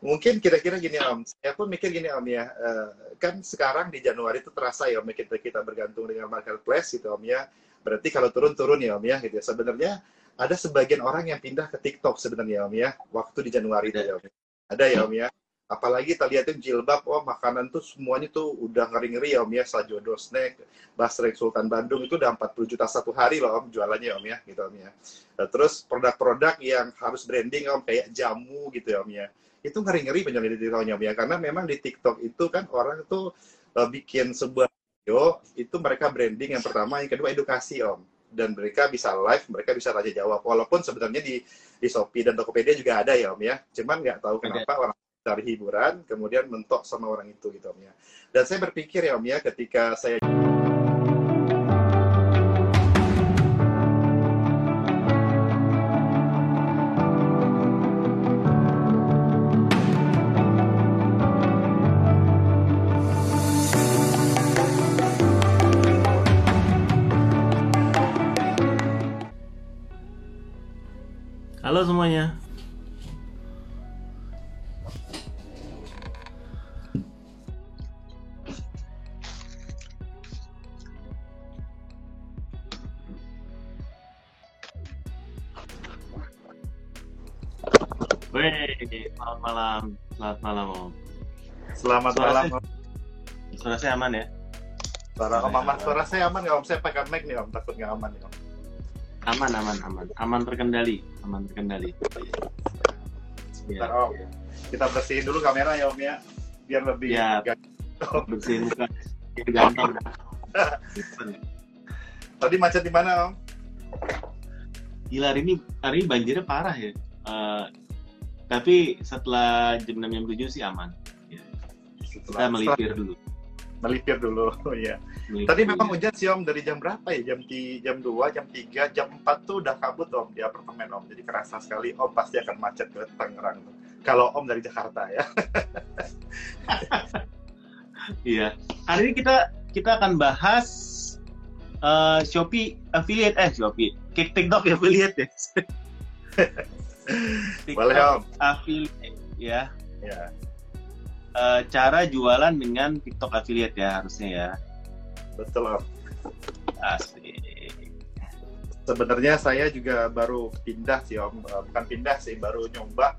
Mungkin kira-kira gini Om, saya pun mikir gini Om ya, uh, kan sekarang di Januari itu terasa ya Om, ya, kita, kita bergantung dengan marketplace gitu Om ya, berarti kalau turun-turun ya Om ya, gitu ya. Sebenarnya ada sebagian orang yang pindah ke TikTok sebenarnya Om ya, waktu di Januari itu ya Om. Ada ya Om ya, apalagi kita lihatin jilbab, oh makanan tuh semuanya tuh udah ngeri-ngeri ya Om ya, Sajodo Snack, Basrek Sultan Bandung itu udah 40 juta satu hari loh Om jualannya Om ya, gitu Om ya. Nah, terus produk-produk yang harus branding Om, kayak jamu gitu ya Om ya itu ngeri-ngeri penjualan di TikToknya ya karena memang di TikTok itu kan orang itu uh, bikin sebuah video itu mereka branding yang pertama yang kedua edukasi om. Dan mereka bisa live mereka bisa tanya jawab. Walaupun sebenarnya di di Shopee dan Tokopedia juga ada ya om ya. Cuman nggak tahu kenapa okay. orang cari hiburan kemudian mentok sama orang itu gitu om ya. Dan saya berpikir ya om ya ketika saya Selamat suara malam. Saya, suara saya aman ya? Suara Om aman. Suara saya aman nggak Om? Saya pakai mic nih Om, takut nggak aman ya Om? Aman aman aman. Aman terkendali aman terkendali. Sebentar om. Kita bersihin dulu kamera ya om ya. Biar lebih ya. bersihin muka. Ganteng. Tadi macet di mana om? Gila hari ini hari ini banjirnya parah ya. Uh, tapi setelah jam enam jam tujuh sih aman. ya. Setelah, kita melipir dulu melipir dulu ya Tadi memang hujan sih Om dari jam berapa ya? Jam di jam 2, jam 3, jam 4 tuh udah kabut Om di apartemen Om. Jadi kerasa sekali Om pasti akan macet ke Tangerang. Kalau Om dari Jakarta ya. iya. Hari ini kita kita akan bahas uh, Shopee affiliate eh Shopee. Kick TikTok affiliate ya. Boleh Om. Affiliate ya. Ya. Uh, cara jualan dengan TikTok affiliate ya harusnya ya. Betul om. Asik. Sebenarnya saya juga baru pindah sih om. Eh, bukan pindah sih baru nyoba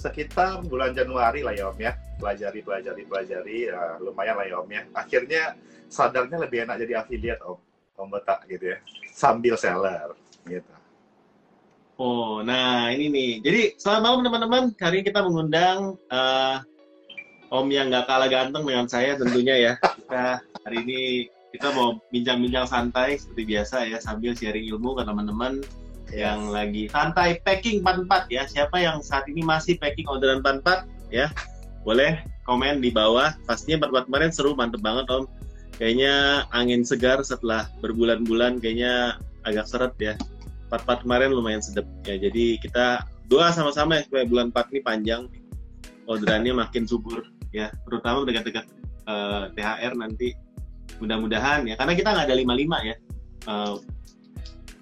sekitar bulan Januari lah ya om ya. Pelajari pelajari pelajari. Ya, lumayan lah ya om ya. Akhirnya sadarnya lebih enak jadi affiliate om. Om betak gitu ya. Sambil seller gitu. Oh, nah ini nih. Jadi selamat malam teman-teman. Hari ini kita mengundang uh, Om yang nggak kalah ganteng dengan saya tentunya ya. Kita hari ini kita mau bincang-bincang santai seperti biasa ya sambil sharing ilmu ke teman-teman yes. yang lagi santai packing 44 ya. Siapa yang saat ini masih packing orderan 44 ya? Boleh komen di bawah. Pastinya 44 kemarin seru, mantep banget Om. Kayaknya angin segar setelah berbulan-bulan kayaknya agak seret ya. 44 kemarin lumayan sedep ya. Jadi kita doa sama-sama ya supaya bulan 4 ini panjang. Orderannya makin subur ya, terutama dekat-dekat uh, THR nanti mudah-mudahan ya. Karena kita nggak ada lima lima ya. Uh,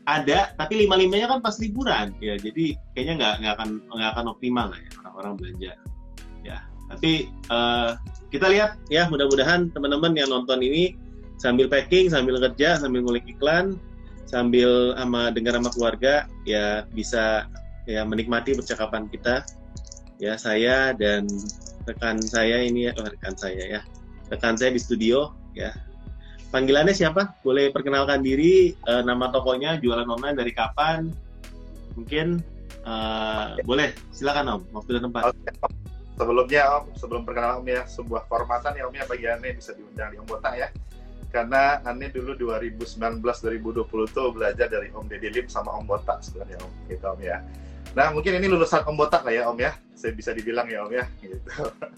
ada tapi lima limanya kan pas liburan. Ya jadi kayaknya nggak nggak akan nggak akan optimal lah ya orang-orang belanja. Ya tapi uh, kita lihat ya mudah-mudahan teman-teman yang nonton ini sambil packing sambil kerja sambil ngulik iklan sambil sama dengar sama keluarga ya bisa ya menikmati percakapan kita ya saya dan rekan saya ini oh, rekan saya ya rekan saya di studio ya panggilannya siapa? Boleh perkenalkan diri, uh, nama tokonya, jualan online dari kapan? Mungkin uh, boleh, silakan Om, waktu dan tempat. Okay. Sebelumnya Om, sebelum perkenalan Om ya, sebuah kehormatan ya Om ya bagi Ane bisa diundang di Om Botak ya. Karena Ane dulu 2019-2020 tuh belajar dari Om Deddy Lim sama Om Botak sebenarnya Om, gitu Om ya. Nah mungkin ini lulusan Om Botak lah ya Om ya, saya bisa dibilang ya Om ya. Gitu.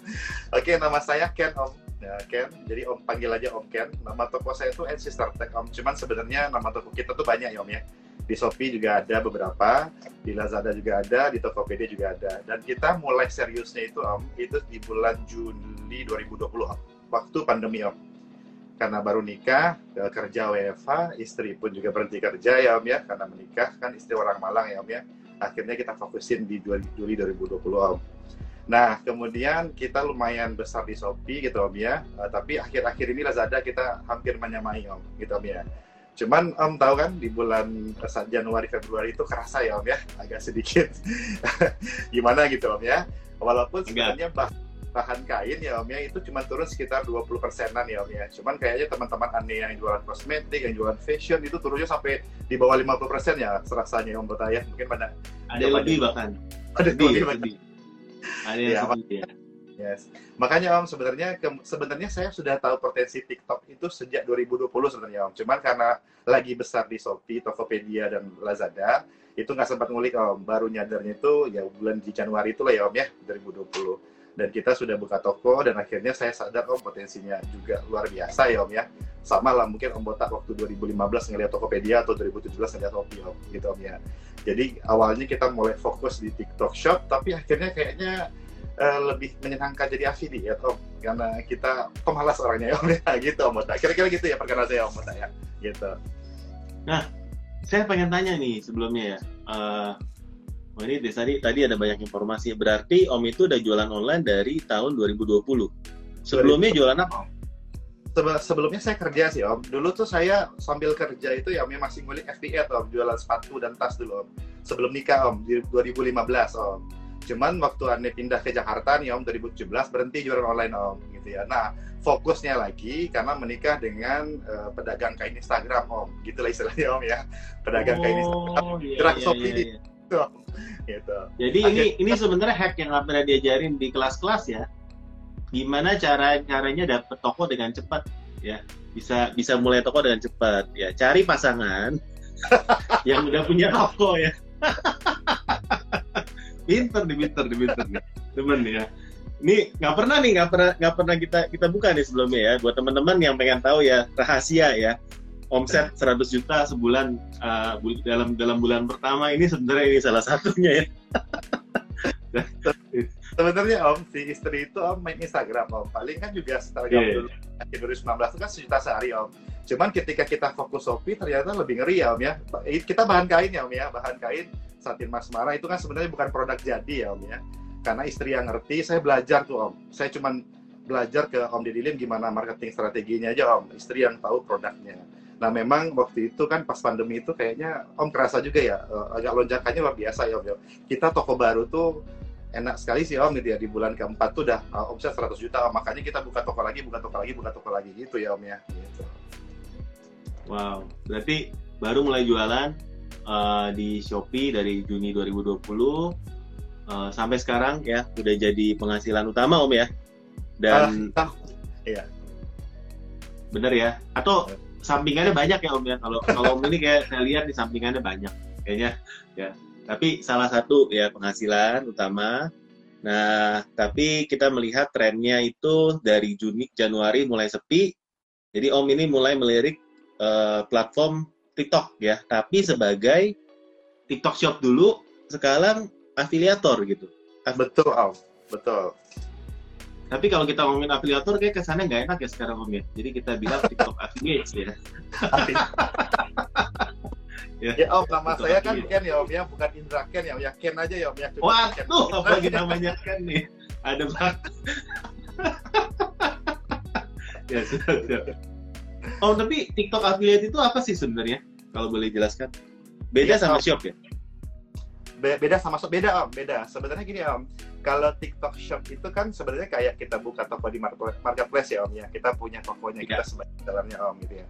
Oke, nama saya Ken Om. Ya Ken. Jadi om panggil aja om Ken. Nama toko saya itu NC Tech om. Cuman sebenarnya nama toko kita tuh banyak ya om ya. Di Shopee juga ada beberapa di Lazada juga ada di Tokopedia juga ada. Dan kita mulai seriusnya itu om itu di bulan Juli 2020 om. Waktu pandemi om. Karena baru nikah kerja WFH istri pun juga berhenti kerja ya om ya. Karena menikah kan istri orang Malang ya om ya akhirnya kita fokusin di Juli 2020 om Nah, kemudian kita lumayan besar di Shopee gitu Om ya. Uh, tapi akhir-akhir ini Lazada kita hampir menyamai Om gitu Om ya. Cuman Om tahu kan di bulan eh, Januari Februari itu kerasa ya Om ya, agak sedikit gimana gitu Om ya. Walaupun sebenarnya bah bahan kain ya Om ya itu cuma turun sekitar 20 persenan ya Om ya. Cuman kayaknya teman-teman aneh yang jualan kosmetik, yang jualan fashion itu turunnya sampai di bawah 50 persen ya serasanya Om Botaya. Mungkin pada ada yang lebih bahkan. Ada lebih, lebih. Ada yang ya, lebih ya. Yes. Makanya Om sebenarnya sebenarnya saya sudah tahu potensi TikTok itu sejak 2020 sebenarnya Om. Cuman karena lagi besar di Shopee, Tokopedia dan Lazada, itu nggak sempat ngulik Om. Baru nyadarnya itu ya bulan di Januari itu lah ya Om ya, 2020. Dan kita sudah buka toko dan akhirnya saya sadar Om potensinya juga luar biasa ya Om ya. Sama lah mungkin Om Botak waktu 2015 ngeliat Tokopedia atau 2017 ngeliat Shopee Om gitu Om ya. Jadi awalnya kita mulai fokus di TikTok Shop, tapi akhirnya kayaknya uh, lebih menyenangkan jadi affiliate ya, Om. Karena kita pemalas orangnya ya Om ya. Gitu Om Mota kira-kira gitu ya perkenalan saya Om Mota ya. Gitu. Nah saya pengen tanya nih sebelumnya ya. Uh, oh ini tadi tadi ada banyak informasi berarti Om itu udah jualan online dari tahun 2020 sebelumnya jualan apa sebelumnya saya kerja sih Om. Dulu tuh saya sambil kerja itu ya masih ngulik FBA Om, jualan sepatu dan tas dulu Om. Sebelum nikah Om, di 2015 Om. Cuman waktu Ane pindah ke Jakarta nih Om 2017 berhenti jualan online Om gitu ya. Nah fokusnya lagi karena menikah dengan uh, pedagang kain Instagram Om, gitulah istilahnya Om ya. Pedagang oh, kain Instagram, iya, gerak iya, Shopee iya, iya. gitu. Jadi Akhir, ini ini sebenarnya hack yang nggak pernah diajarin di kelas-kelas ya. Gimana cara caranya dapet toko dengan cepat ya. Bisa bisa mulai toko dengan cepat ya. Cari pasangan yang udah punya toko ya. Pinter nih pinter nih pinter nih. Temen ya. Ini nggak pernah nih nggak pernah nggak pernah kita kita buka nih sebelumnya ya. Buat teman-teman yang pengen tahu ya rahasia ya omset 100 juta sebulan uh, dalam dalam bulan pertama ini sebenarnya ini salah satunya ya. Sebenarnya om si istri itu om main Instagram om. Paling kan juga setelah yeah. dulu 2019 itu kan sejuta sehari om. Cuman ketika kita fokus Shopee ternyata lebih ngeri ya om ya. Kita bahan kain ya om ya bahan kain satin mas marah itu kan sebenarnya bukan produk jadi ya om ya. Karena istri yang ngerti saya belajar tuh om. Saya cuman belajar ke om Didilin gimana marketing strateginya aja om. Istri yang tahu produknya nah memang waktu itu kan pas pandemi itu kayaknya om kerasa juga ya uh, agak lonjakannya luar biasa ya om ya kita toko baru tuh enak sekali sih om gitu ya di bulan keempat tuh udah uh, omset 100 juta om. makanya kita buka toko lagi buka toko lagi buka toko lagi gitu ya om ya gitu. wow berarti baru mulai jualan uh, di Shopee dari Juni 2020 uh, eh, sampai sekarang ya udah jadi penghasilan utama Om ya. Dan uh, iya. Bener ya? Atau sampingannya banyak ya Om ya. Kalau kalau Om ini kayak saya lihat di sampingannya banyak kayaknya ya. Tapi salah satu ya penghasilan utama. Nah, tapi kita melihat trennya itu dari Juni Januari mulai sepi. Jadi Om ini mulai melirik uh, platform TikTok ya, tapi sebagai TikTok Shop dulu, sekarang afiliator gitu. Betul, Al. Betul. Tapi kalau kita ngomongin afiliator, kayak kesannya nggak enak ya sekarang Om ya. Jadi kita bilang TikTok affiliates ya. ya. ya Om, nama TikTok saya kan Ken ya Om ya, bukan Indra Ken ya Om ya. Ken aja ya Om ya. Wah, tuh apa lagi namanya Ken nih? Ada bak. ya, sudah, sudah. Oh, tapi TikTok affiliate itu apa sih sebenarnya? kalau boleh jelaskan? Beda ya, sama om. shop ya? Be beda sama shop, beda om, beda. Sebenarnya gini om, kalau TikTok Shop itu kan sebenarnya kayak kita buka toko di marketplace ya om ya. Kita punya tokonya, ya. kita sebagai dalamnya om gitu ya.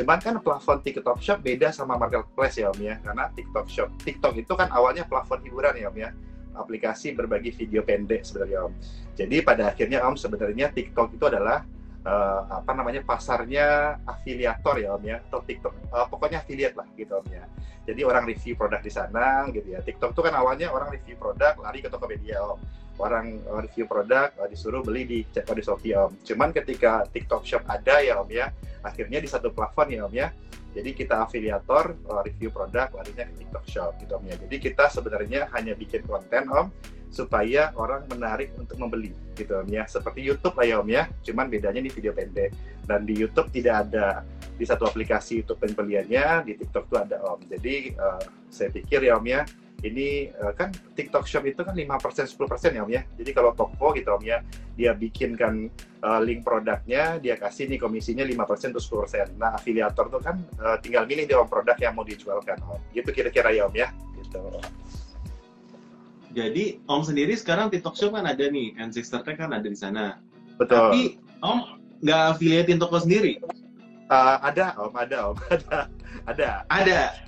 Cuman kan plafon TikTok Shop beda sama marketplace ya om ya. Karena TikTok Shop, TikTok itu kan awalnya plafon hiburan ya om ya aplikasi berbagi video pendek sebenarnya om. Jadi pada akhirnya om sebenarnya TikTok itu adalah uh, apa namanya pasarnya afiliator ya om ya atau TikTok uh, pokoknya affiliate lah gitu om ya. Jadi orang review produk di sana gitu ya. TikTok itu kan awalnya orang review produk lari ke Tokopedia om. Orang uh, review produk uh, disuruh beli di di Shopee om. Cuman ketika TikTok Shop ada ya om ya akhirnya di satu platform ya om ya. Jadi kita afiliator review produk larinya ke TikTok Shop gitu om ya. Jadi kita sebenarnya hanya bikin konten om supaya orang menarik untuk membeli gitu om ya seperti YouTube lah ya om ya cuman bedanya di video pendek dan di YouTube tidak ada di satu aplikasi YouTube pembeliannya di TikTok tuh ada om jadi uh, saya pikir ya om ya ini uh, kan TikTok Shop itu kan 5% 10% ya Om ya. Jadi kalau toko gitu Om ya, dia bikinkan uh, link produknya, dia kasih nih komisinya 5% atau 10%. Nah, afiliator tuh kan uh, tinggal milih dia Om produk yang mau dijualkan Om. Gitu kira-kira ya Om ya. Gitu. Jadi Om sendiri sekarang TikTok Shop kan ada nih, and Sister kan ada di sana. Betul. Tapi Om nggak affiliatein toko sendiri? Uh, ada Om, ada Om, ada. Ada. Ada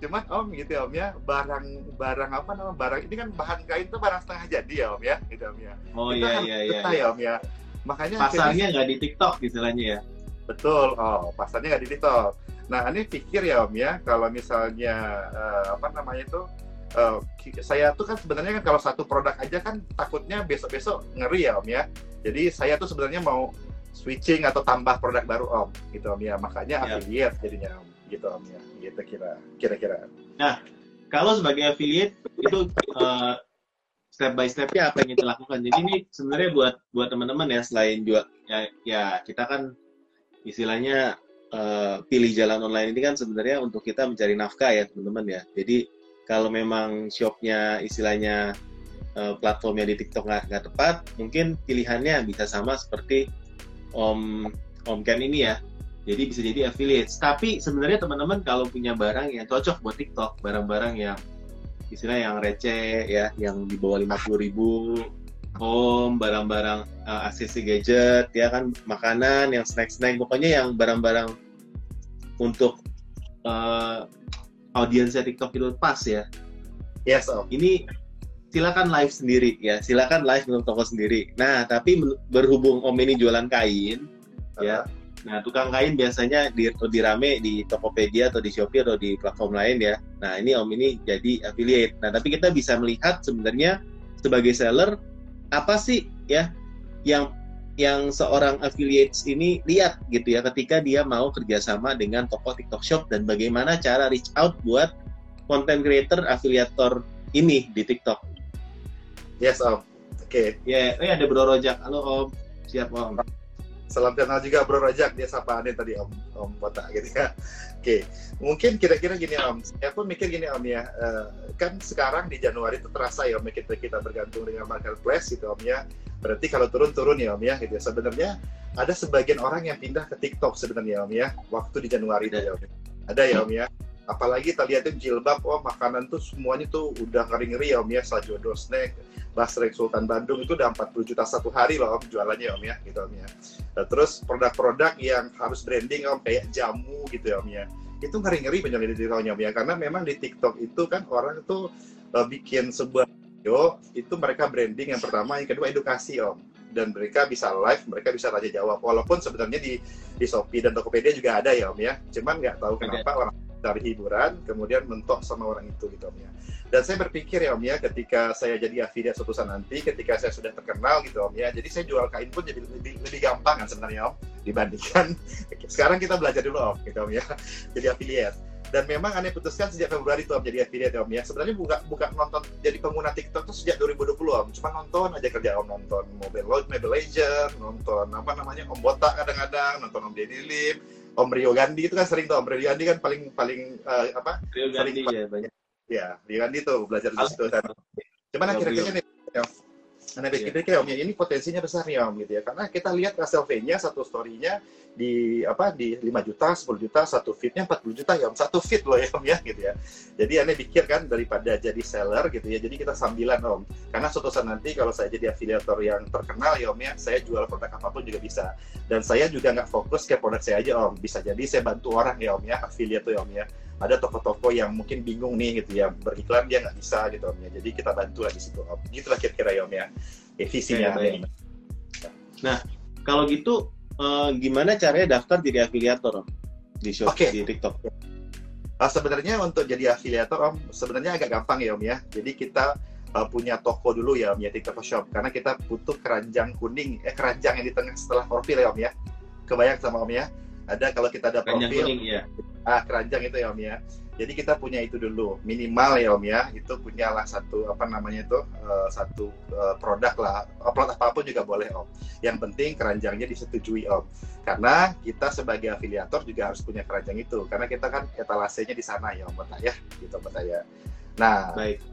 cuman om gitu ya om ya barang barang apa namanya barang ini kan bahan kain itu barang setengah jadi ya om ya gitu om ya oh iya iya iya, iya. ya om ya makanya pasarnya nggak di TikTok istilahnya ya betul oh pasarnya nggak di TikTok nah ini pikir ya om ya kalau misalnya uh, apa namanya itu uh, saya tuh kan sebenarnya kan kalau satu produk aja kan takutnya besok-besok ngeri ya om ya. Jadi saya tuh sebenarnya mau switching atau tambah produk baru om gitu om ya. Makanya ya. affiliate jadinya om gitu om ya. Gitu kira kira-kira. Nah kalau sebagai affiliate itu uh, step by stepnya apa yang kita lakukan? Jadi ini sebenarnya buat buat teman-teman ya selain juga ya, ya kita kan istilahnya uh, pilih jalan online ini kan sebenarnya untuk kita mencari nafkah ya teman-teman ya. Jadi kalau memang shopnya istilahnya uh, platformnya di TikTok nggak tepat mungkin pilihannya bisa sama seperti Om Om Ken ini ya jadi bisa jadi affiliate. Tapi sebenarnya teman-teman kalau punya barang yang cocok buat TikTok, barang-barang yang istilah yang receh ya, yang di bawah 50 ribu, home, barang-barang uh, ACC gadget, ya kan, makanan, yang snack-snack, pokoknya yang barang-barang untuk uh, audiensnya TikTok itu pas ya. Yes, Om. Ini silakan live sendiri ya, silakan live untuk toko sendiri. Nah, tapi berhubung Om ini jualan kain, uh -huh. ya Nah, tukang kain biasanya di, di rame di Tokopedia atau di Shopee atau di platform lain ya. Nah, ini Om ini jadi affiliate. Nah, tapi kita bisa melihat sebenarnya sebagai seller apa sih ya yang yang seorang affiliate ini lihat gitu ya ketika dia mau kerjasama dengan toko TikTok Shop dan bagaimana cara reach out buat content creator afiliator ini di TikTok. Yes Om. Oke. Okay. Ya, yeah. eh ada Bro Rojak. Halo Om. Siap Om. Salam kenal juga Bro Rajak, dia sapa aneh tadi Om Om Botak gitu ya. Oke, mungkin kira-kira gini Om, saya pun mikir gini Om ya, uh, kan sekarang di Januari itu terasa ya Om ya, kita, kita bergantung dengan marketplace gitu Om ya. Berarti kalau turun-turun ya Om ya gitu ya. Sebenarnya ada sebagian orang yang pindah ke TikTok sebenarnya Om ya, waktu di Januari itu ya Om. Ya. Ada ya Om ya apalagi kita lihatin jilbab oh makanan tuh semuanya tuh udah ngeri-ngeri ya om ya. Sajodo snack basrek sultan bandung itu udah 40 juta satu hari loh om jualannya om ya gitu om ya. Nah, terus produk-produk yang harus branding om kayak jamu gitu ya om ya. Itu ngeri-ngeri penjualan di TikToknya om ya. Karena memang di TikTok itu kan orang itu uh, bikin sebuah video itu mereka branding yang pertama yang kedua edukasi om. Dan mereka bisa live, mereka bisa tanya jawab. Walaupun sebenarnya di di Shopee dan Tokopedia juga ada ya Om ya. Cuman nggak tahu kenapa orang cari hiburan, kemudian mentok sama orang itu gitu Om ya. Dan saya berpikir ya Om ya, ketika saya jadi affiliate suatu saat nanti, ketika saya sudah terkenal gitu Om ya, jadi saya jual kain pun jadi lebih, lebih gampang kan sebenarnya Om, dibandingkan sekarang kita belajar dulu Om gitu Om ya, jadi affiliate. Dan memang aneh putuskan sejak Februari itu Om jadi affiliate Om ya. Sebenarnya buka buka nonton jadi pengguna TikTok tuh sejak 2020 Om. Cuma nonton aja kerja Om nonton Mobile Mobile Legend, nonton apa namanya Om Botak kadang-kadang, nonton Om Deddy Lim, Om Rio Gandhi itu kan sering tuh Om Rio Gandhi kan paling paling uh, apa? Rio Gandhi ya banyak. Ya, Rio Gandhi tuh belajar di situ kan. Cuman akhir-akhirnya nih pikir yeah. om ya ini potensinya besar nih om gitu ya karena kita lihat SLV-nya satu story-nya di apa di 5 juta, 10 juta, satu fitnya 40 juta ya om satu fit loh ya om ya gitu ya. Jadi aneh pikir kan daripada jadi seller gitu ya, jadi kita sambilan om. Karena suatu saat nanti kalau saya jadi afiliator yang terkenal ya om ya, saya jual produk apa pun juga bisa. Dan saya juga nggak fokus ke produk saya aja om, bisa jadi saya bantu orang ya om ya, afiliat tuh ya om ya ada toko-toko yang mungkin bingung nih gitu ya beriklan dia nggak bisa gitu om ya. Jadi kita bantu lah di situ om. Gitulah kira-kira ya om ya, ya visinya ya, nah kalau gitu eh, gimana caranya daftar jadi afiliator om di shop okay. di TikTok? Uh, sebenarnya untuk jadi afiliator om sebenarnya agak gampang ya om ya. Jadi kita uh, punya toko dulu ya om ya TikTok Shop. Karena kita butuh keranjang kuning eh keranjang yang di tengah setelah profil ya om ya. Kebayang sama om ya ada kalau kita ada profil. kuning, ya. ah keranjang itu ya om ya. Jadi kita punya itu dulu. Minimal ya om ya. Itu punyalah satu apa namanya itu uh, satu uh, produk lah. Produk apa pun juga boleh om. Yang penting keranjangnya disetujui om. Karena kita sebagai afiliator juga harus punya keranjang itu. Karena kita kan etalasenya di sana ya om ya. Gitu om ya. Nah, Baik.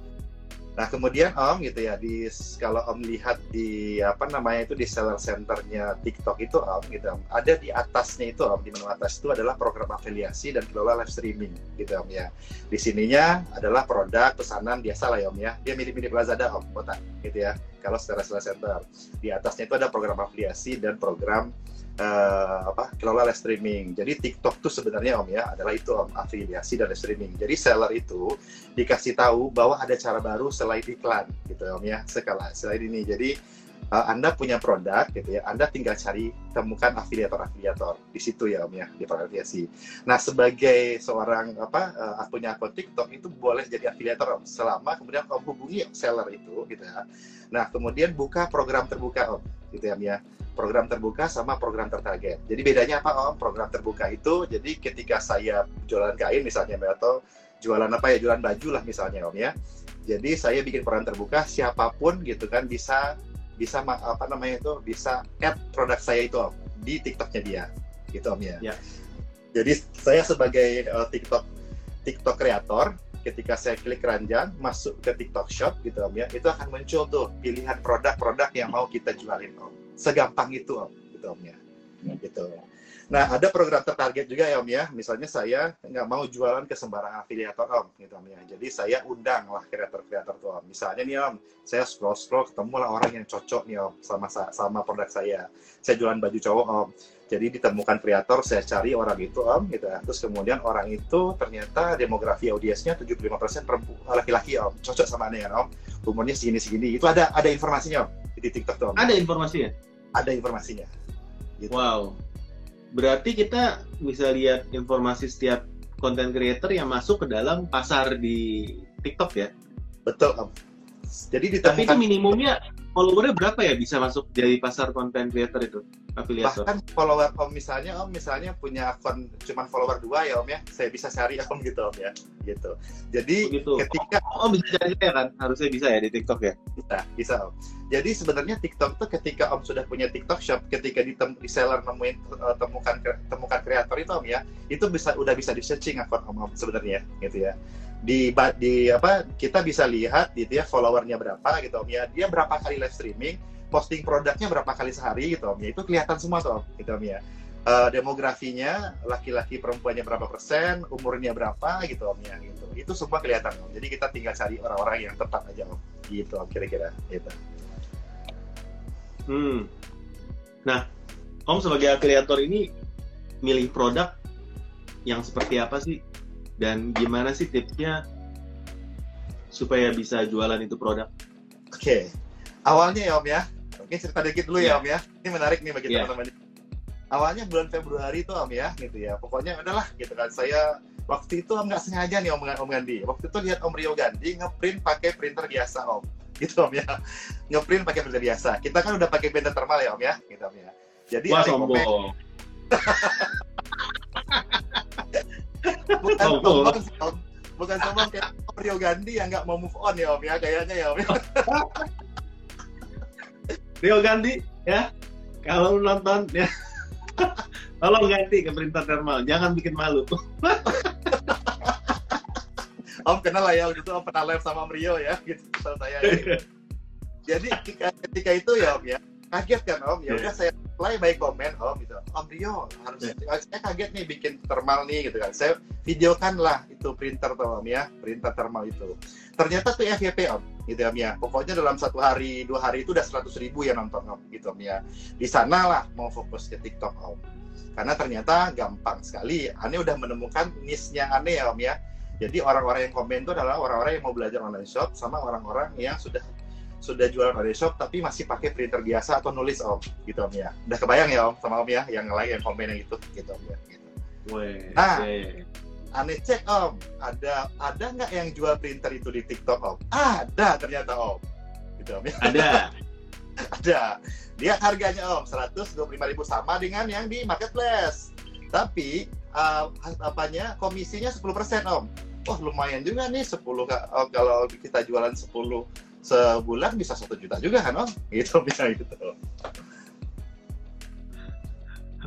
Nah kemudian Om gitu ya di kalau Om lihat di apa namanya itu di seller centernya TikTok itu Om gitu Om ada di atasnya itu Om di menu atas itu adalah program afiliasi dan kelola live streaming gitu Om ya. Di sininya adalah produk pesanan biasa lah ya Om ya. Dia mirip-mirip Lazada Om kotak gitu ya kalau secara seller center di atasnya itu ada program afiliasi dan program eh, apa kelola live streaming. Jadi TikTok tuh sebenarnya Om ya adalah itu Om afiliasi dan live streaming. Jadi seller itu dikasih tahu bahwa ada cara baru selain iklan gitu Om ya sekala selain ini. Jadi eh, Anda punya produk gitu ya, Anda tinggal cari temukan afiliator-afiliator di situ ya Om ya di afiliasi. Nah sebagai seorang apa eh, punya akun TikTok itu boleh jadi afiliator Om selama kemudian Om hubungi seller itu gitu ya. Nah kemudian buka program terbuka Om gitu ya Om ya program terbuka sama program tertarget. Jadi bedanya apa Om? Program terbuka itu jadi ketika saya jualan kain misalnya atau jualan apa ya jualan baju lah misalnya Om ya. Jadi saya bikin program terbuka siapa pun gitu kan bisa bisa apa namanya itu bisa add produk saya itu Om di TikToknya dia gitu Om ya. Ya. Jadi saya sebagai eh, TikTok TikTok kreator ketika saya klik keranjang masuk ke TikTok Shop gitu Om ya, itu akan muncul tuh pilihan produk-produk yang mau kita jualin Om. Segampang itu Om, gitu Om ya. Gitu. Nah, ada program tertarget juga ya Om ya. Misalnya saya nggak mau jualan ke sembarang afiliator Om, gitu Om ya. Jadi saya undang lah kreator-kreator tuh Om. Misalnya nih Om, saya scroll-scroll ketemu lah orang yang cocok nih Om sama sama produk saya. Saya jualan baju cowok Om. Jadi ditemukan kreator, saya cari orang itu Om, gitu ya. Terus kemudian orang itu ternyata demografi audiensnya 75% perempuan laki-laki Om. Cocok sama aneh Om. Umurnya segini-segini. Itu ada ada informasinya Om di TikTok tuh Om. Ada informasinya? Ada informasinya. Gitu. Wow. Berarti kita bisa lihat informasi setiap content creator yang masuk ke dalam pasar di TikTok ya. Betul Om. Jadi Tapi itu minimumnya followernya berapa ya bisa masuk dari pasar content creator itu? Afiliator. bahkan follower om misalnya om misalnya punya akun cuman follower dua ya om ya saya bisa cari om gitu om ya gitu jadi Begitu. ketika Oh bisa cari ya kan? Harusnya bisa ya di TikTok ya? bisa bisa om jadi sebenarnya TikTok tuh ketika om sudah punya TikTok shop ketika di, tem- di seller nemuin eh, temukan temukan kreator itu om ya itu bisa udah bisa di searching akun om, om sebenarnya gitu ya di di apa kita bisa lihat gitu ya followernya berapa gitu om ya. Dia berapa kali live streaming posting produknya berapa kali sehari gitu om ya. Itu kelihatan semua tuh om gitu om ya. Eh, demografinya laki-laki perempuannya berapa persen umurnya berapa gitu om ya gitu. Itu semua kelihatan om. Jadi kita tinggal cari orang-orang yang tepat aja om. Gitu om kira-kira gitu. Hmm. Nah, Om sebagai afiliator ini milih produk yang seperti apa sih? Dan gimana sih tipsnya supaya bisa jualan itu produk? Oke, awalnya ya Om ya, mungkin cerita dikit dulu ya Iya. Om ya. Ini menarik nih bagi Iya. teman-teman. Awalnya bulan Februari itu Om ya, gitu ya. Pokoknya udahlah gitu kan. Saya waktu itu Om nggak sengaja nih Om, Om Gandhi. Waktu itu lihat Om Rio Gandhi ngeprint pakai printer biasa Om. Gitu Om ya. Ngeprint pakai printer biasa. Kita kan udah pakai printer thermal ya Om ya, gitu Om ya. Jadi Wah sombong. bukan Sombong. sombong. Bukan sombong kayak Rio Gandhi yang nggak mau move on ya Om ya, kayaknya ya Om. Rio ganti ya. Kalau lu nonton ya. Tolong ganti ke printer thermal, jangan bikin malu. Om kenal lah ya, waktu itu Om pernah live sama Rio ya, gitu saya. ya. Jadi ketika, ketika itu ya Om ya, kaget kan Om, ya udah saya reply by komen Om gitu. Om Rio harus saya kaget nih bikin thermal nih gitu kan. Saya videokan lah itu printer tuh Om ya, printer thermal itu. Ternyata tuh FYP Om, gitu Om ya. Pokoknya dalam satu hari, dua hari itu udah 100 ribu yang nonton Om, gitu Om ya. Di sana lah mau fokus ke TikTok Om. Karena ternyata gampang sekali. Ane udah menemukan niche-nya Ane ya Om ya. Jadi orang-orang yang komen itu adalah orang-orang yang mau belajar online shop sama orang-orang yang sudah sudah jualan online shop tapi masih pakai printer biasa atau nulis om gitu om ya udah kebayang ya om sama om ya yang lain yang komen yang itu gitu om ya gitu. Ah. iya, iya. aneh cek om ada ada nggak yang jual printer itu di TikTok om ada ternyata om gitu om ya Ada. ada dia harganya om 125.000 sama dengan yang di marketplace tapi uh, apanya komisinya 10% om wah lumayan juga nih 10 Kak. Oh, kalau kita jualan 10 sebulan bisa satu juta juga kan om? Gitu bisa gitu.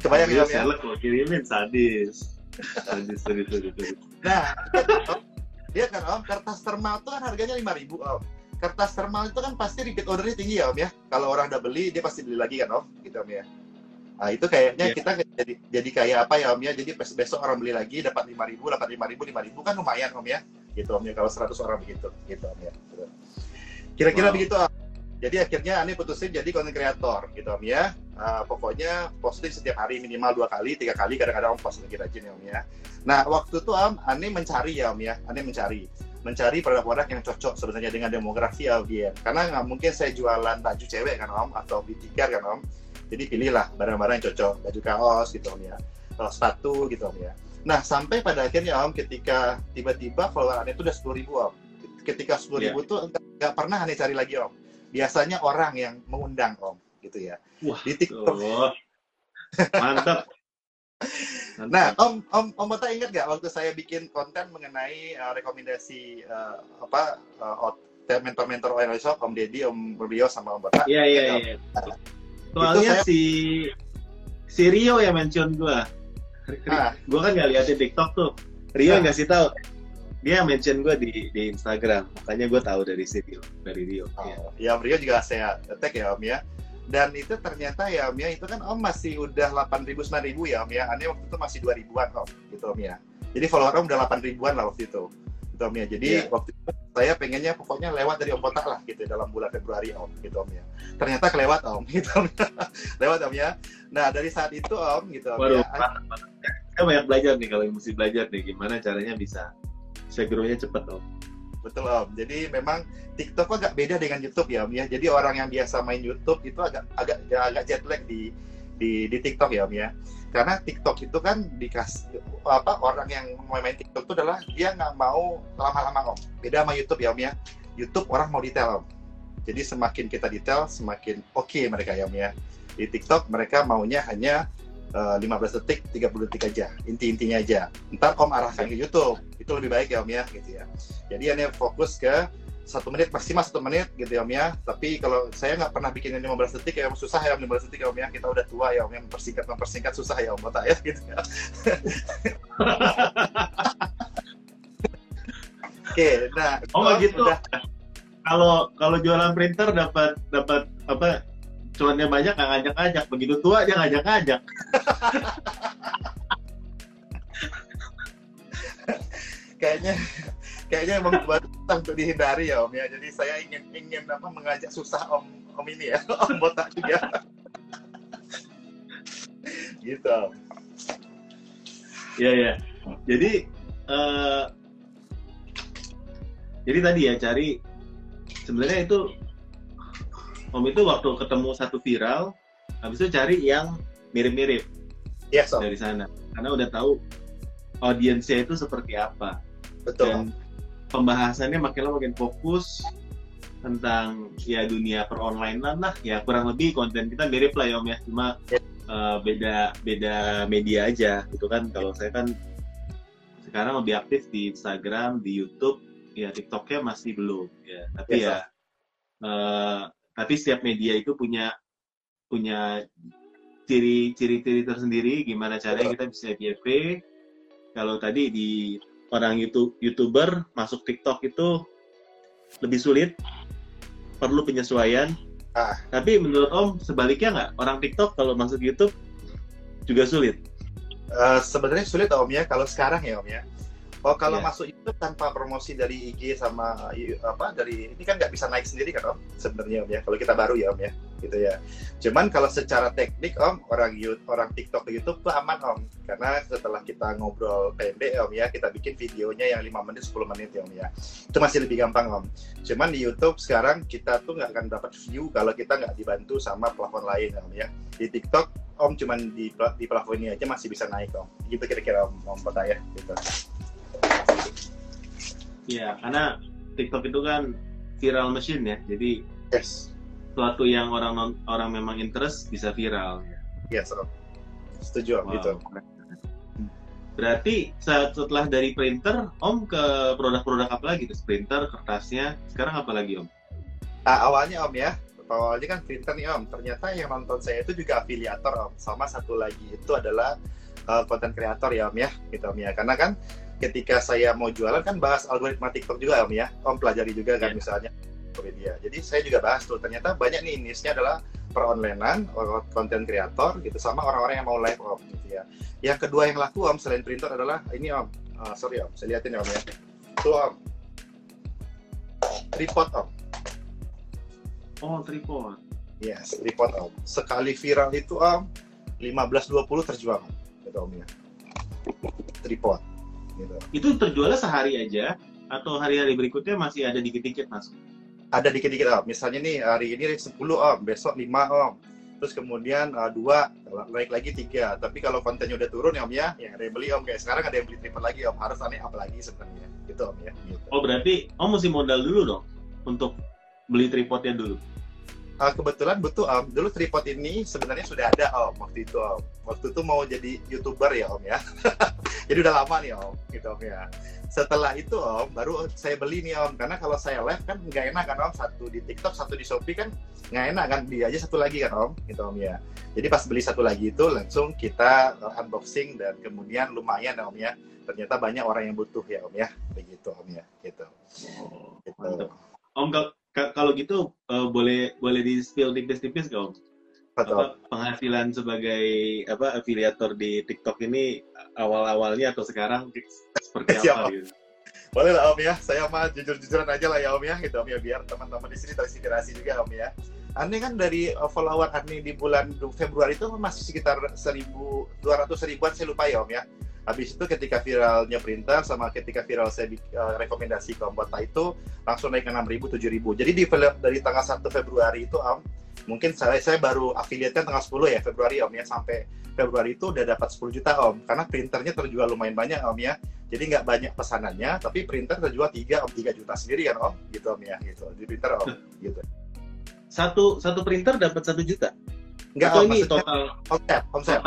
Kebayang ya om ya? Sadis, lo kirimin sadis. Sadis, sadis, sadis, sadis. Nah, dia kan om? Kertas thermal itu kan harganya lima ribu om. Kertas thermal itu kan pasti repeat ordernya tinggi ya om ya? Kalau orang udah beli dia pasti beli lagi kan om? Gitu om ya? Nah itu kayaknya Iya. kita jadi jadi kayak apa ya om ya? Jadi bes- besok orang beli lagi dapat lima ribu dapat lima ribu lima ribu kan lumayan om ya? Gitu om ya? Kalau 100 orang begitu gitu om ya? Gitu. Kira-kira Wow. begitu om. Jadi akhirnya Ani putusin jadi konten kreator gitu om ya. Ah, pokoknya posting setiap hari minimal dua kali tiga kali kadang-kadang om post lagi rajin ya om ya. Nah waktu itu om Ani mencari ya om ya. Ani mencari. Mencari produk-produk yang cocok sebenarnya dengan demografi audiens karena nggak mungkin saya jualan baju cewek kan om atau beauty care kan om. Jadi pilihlah barang-barang yang cocok baju kaos gitu om ya. Atau sepatu gitu om ya. Nah sampai pada akhirnya om ketika tiba-tiba follower Ani itu udah sepuluh ribu om ketika sepuluh ribu tuh nggak- pernah Ani cari lagi om biasanya orang yang mengundang om gitu ya Wah, di TikTok tuh. Mantap. Nah, Om Om Om Bota ingat nggak waktu saya bikin konten mengenai uh, rekomendasi uh, apa uh, mentor-mentor oil shop Om Deddy, Om Rio sama Om Bota? Iya, iya, iya. Soalnya saya- si si Rio yang mention gua. Ah. Gua kan nggak liatin TikTok tuh. Rio Ah. yang ngasih tahu. Dia mention gua di di Instagram. Makanya gua tahu dari si Rio, dari Rio. Oh, ya Om Rio juga saya tag ya Om ya. Dan itu ternyata ya Om ya, itu kan Om masih udah 8.000 9.000 ya Om ya. Aneh waktu itu masih 2 ribuan Om, gitu Om ya. Jadi follower Om udah 8 ribuan lah waktu itu. Gitu Om ya. Jadi Iya. waktu itu saya pengennya pokoknya lewat dari Om Botak lah gitu dalam bulan Februari Om, gitu Om ya. Ternyata kelewat Om, gitu Om. lewat Om ya. Nah, dari saat itu Om gitu Om Waduh, ya. Saya banyak belajar nih kalau yang mesti belajar nih gimana caranya bisa bisa grow-nya cepet dong. Betul Om. Jadi memang TikTok agak beda dengan YouTube ya Om ya. Jadi orang yang biasa main YouTube itu agak agak agak jet lag di di di TikTok ya Om ya. Karena TikTok itu kan dikasih apa orang yang mau main TikTok itu adalah dia nggak mau lama-lama Om. Beda sama YouTube ya Om ya. YouTube orang mau detail Om. Jadi semakin kita detail semakin oke mereka ya Om ya. Di TikTok mereka maunya hanya eh, 15 detik, 30 detik aja, inti-intinya aja. Ntar Om arahkan ke YouTube, itu lebih baik ya Om ya, gitu ya. Jadi ini fokus ke satu menit maksimal satu menit gitu ya Om ya. Tapi kalau saya nggak pernah bikin yang 15 detik ya Om susah ya Om 15 detik ya Om ya. Kita udah tua ya Om yang mempersingkat mempersingkat susah ya Om Bota ya gitu ya. Oke, nah Oh gitu. udah- Kalau kalau jualan printer dapat dapat apa cuannya banyak nggak ngajak-ngajak begitu tua dia ngajak-ngajak kayaknya kayaknya emang buat untuk dihindari ya Om ya. Jadi saya ingin ingin apa mengajak susah Om Om ini ya, Om Botak juga. gitu. Om. Iya ya. Jadi eh jadi tadi ya cari sebenarnya itu Om itu waktu ketemu satu viral, habis itu cari yang mirip-mirip Yes Om, dari sana. Karena udah tahu audiensnya itu seperti apa. betul. Dan pembahasannya makin lama makin fokus tentang ya dunia per online lah ya kurang lebih konten kita mirip lah ya om ya cuma Ya. eh, beda beda media aja gitu kan kalau saya kan sekarang lebih aktif di Instagram di YouTube ya TikToknya masih belum ya tapi Yes, ya eh, tapi setiap media itu punya punya ciri-ciri tersendiri gimana caranya kita bisa FYP kalau tadi di orang YouTube youtuber masuk TikTok itu lebih sulit, perlu penyesuaian. Ah. Tapi menurut Om sebaliknya nggak? Orang TikTok kalau masuk YouTube juga sulit. Eh, sebenarnya sulit Om ya kalau sekarang ya Om ya. Oh kalau Iya. masuk YouTube tanpa promosi dari IG sama apa dari ini kan nggak bisa naik sendiri kan Om sebenarnya Om ya kalau kita baru ya Om ya gitu ya. Cuman kalau secara teknik Om orang YouTube orang TikTok ke YouTube tuh aman Om karena setelah kita ngobrol pendek Om ya kita bikin videonya yang 5 menit 10 menit ya Om ya itu masih lebih gampang Om. Cuman di YouTube sekarang kita tuh nggak akan dapat view kalau kita nggak dibantu sama platform lain Om ya. Di TikTok Om cuman di di platform ini aja masih bisa naik Om. Gitu kira-kira Om, om ya gitu. Ya, karena TikTok itu kan viral machine ya. Jadi Yes. suatu yang orang non- orang memang interest bisa viral. Ya. Yes, Om. Setuju Om Wow, gitu. Berarti setelah dari printer, Om ke produk-produk apa lagi? Terus printer, kertasnya, sekarang apa lagi Om? Nah, awalnya Om ya, awalnya kan printer nih Om. Ternyata yang nonton saya itu juga afiliator Om. Sama satu lagi itu adalah uh, konten kreator ya Om ya, gitu Om ya. Karena kan ketika saya mau jualan kan bahas algoritma TikTok juga Om ya. Om pelajari juga kan yeah. misalnya media. Jadi saya juga bahas tuh ternyata banyak nih niche-nya adalah peronlinean, konten kreator gitu sama orang-orang yang mau live Om gitu ya. Yang kedua yang laku Om selain printer adalah ini Om. Uh, sorry Om, saya liatin ya Om ya. Tuh Om. Tripod Om. Oh, tripod. Yes, tripod Om. Sekali viral itu Om 15-20 terjual gitu Om ya. Tripod. Gitu. Itu terjualnya sehari aja atau hari-hari berikutnya masih ada dikit-dikit masuk? ada dikit-dikit om. Misalnya nih hari ini 10 om, besok 5 om. Terus kemudian uh, dua, naik lagi tiga. Tapi kalau kontennya udah turun ya om ya, ya ada yang beli om. Kayak sekarang ada yang beli triple lagi om. Harus aneh apa lagi sebenarnya. Gitu om ya. Gitu. Oh berarti om mesti modal dulu dong untuk beli tripodnya dulu. Uh, kebetulan butuh om. Dulu tripod ini sebenarnya sudah ada om waktu itu om. Waktu itu mau jadi youtuber ya om ya. jadi udah lama nih om. Gitu om ya setelah itu om baru saya beli nih om karena kalau saya live kan nggak enak kan om satu di TikTok satu di Shopee kan nggak enak kan beli aja satu lagi kan om gitu om ya jadi pas beli satu lagi itu langsung kita uh, unboxing dan kemudian lumayan om ya ternyata banyak orang yang butuh ya om ya begitu om ya gitu, gitu. om kalau gitu uh, boleh boleh di spill tipis-tipis gak om apa, penghasilan sebagai apa afiliator di TikTok ini awal-awalnya atau sekarang seperti apa gitu? Boleh lah Om ya, saya mah jujur-jujuran aja lah ya Om ya, gitu Om ya, biar teman-teman di sini terinspirasi juga Om ya. Aneh kan dari uh, follower Ani di bulan Februari itu masih sekitar 1.200 ribuan, saya lupa ya Om ya. Habis itu ketika viralnya printer sama ketika viral saya uh, rekomendasi ke Bota itu langsung naik ke 6.000, 7.000. Jadi di dari tanggal 1 Februari itu Om, mungkin saya saya baru affiliate kan tanggal 10 ya Februari om ya. Sampai Februari itu udah dapat 10 juta om. Karena printernya terjual lumayan banyak om ya. Jadi nggak banyak pesanannya tapi printer terjual 3 om 3 juta sendiri kan om? Gitu om ya gitu. Di printer om gitu. Satu satu printer dapat satu juta? Nggak om ini total? omset omset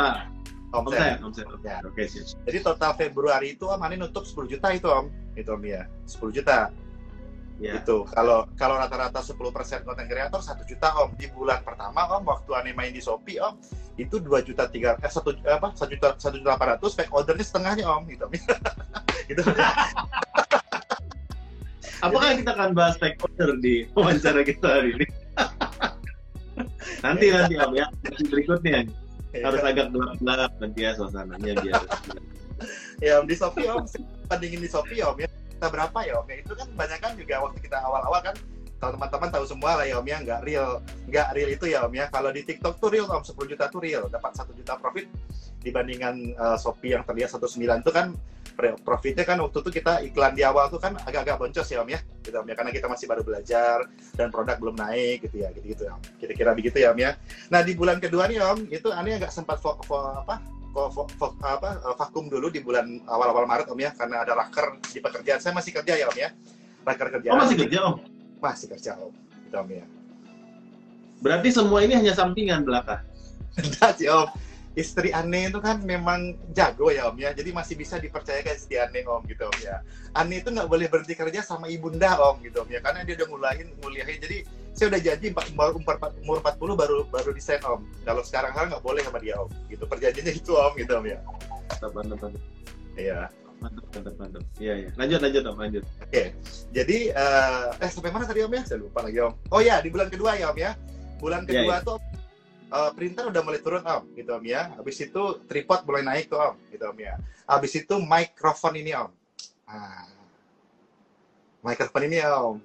omset omset, omset. Ya. oke sih jadi total Februari itu om ini nutup 10 juta itu om. Itu om ya. 10 juta. Yeah. Itu. Kalau kalau rata-rata 10% konten kreator satu juta om. Di bulan pertama om waktu aneh main di Shopee om itu dua juta tiga eh satu apa satu juta satu juta delapan ratus pack ordernya setengahnya om. Gitu gitu. Apakah kita akan bahas pack order di wawancara kita hari ini? Nanti nanti om ya. Berikutnya. Harus agak gelap-gelap nanti ya suasananya biar ya di Shopee om bandingin di Shopee om ya. Kita berapa ya om? Ya itu kan banyak kan juga waktu kita awal-awal kan kalau teman-teman tahu semua lah ya om ya. Nggak real nggak real itu ya om ya. Kalau di TikTok tuh real om 10 juta tuh real. Dapat satu juta profit dibandingkan uh, Shopee yang terlihat satu sembilan itu kan profitnya kan waktu itu kita iklan di awal tuh kan agak-agak boncos ya om ya gitu om ya karena kita masih baru belajar dan produk belum naik gitu ya gitu gitu ya kira-kira begitu ya om ya nah di bulan kedua nih om itu aneh agak sempat fo, fo, apa apa eh, vakum dulu di bulan awal-awal Maret Om ya karena ada raker di pekerjaan. Saya masih kerja ya Om ya. Raker kerja. Oh masih kerja Om? Masih kerja Om. Gitu, om ya. Berarti semua ini hanya sampingan belaka? Enggak sih Om. Istri aneh itu kan memang jago ya Om ya. Jadi masih bisa dipercayakan istri aneh Om gitu Om ya. Aneh itu nggak boleh berhenti kerja sama ibunda Om gitu Om ya. Karena dia udah ngulahin, nguliahin. Jadi saya udah janji umur, umur 40 baru baru desain om kalau sekarang sekarang nggak boleh sama dia om gitu perjanjiannya itu om gitu om ya mantap mantap mantap iya mantap mantap mantap iya iya lanjut lanjut om lanjut oke okay. jadi uh, eh sampai mana tadi om ya saya lupa lagi om oh ya di bulan kedua ya om ya bulan iya, kedua yeah, yeah. tuh uh, printer udah mulai turun om gitu om ya. Habis itu tripod mulai naik tuh om gitu om ya. Habis itu microphone ini om. Ah microphone ini om.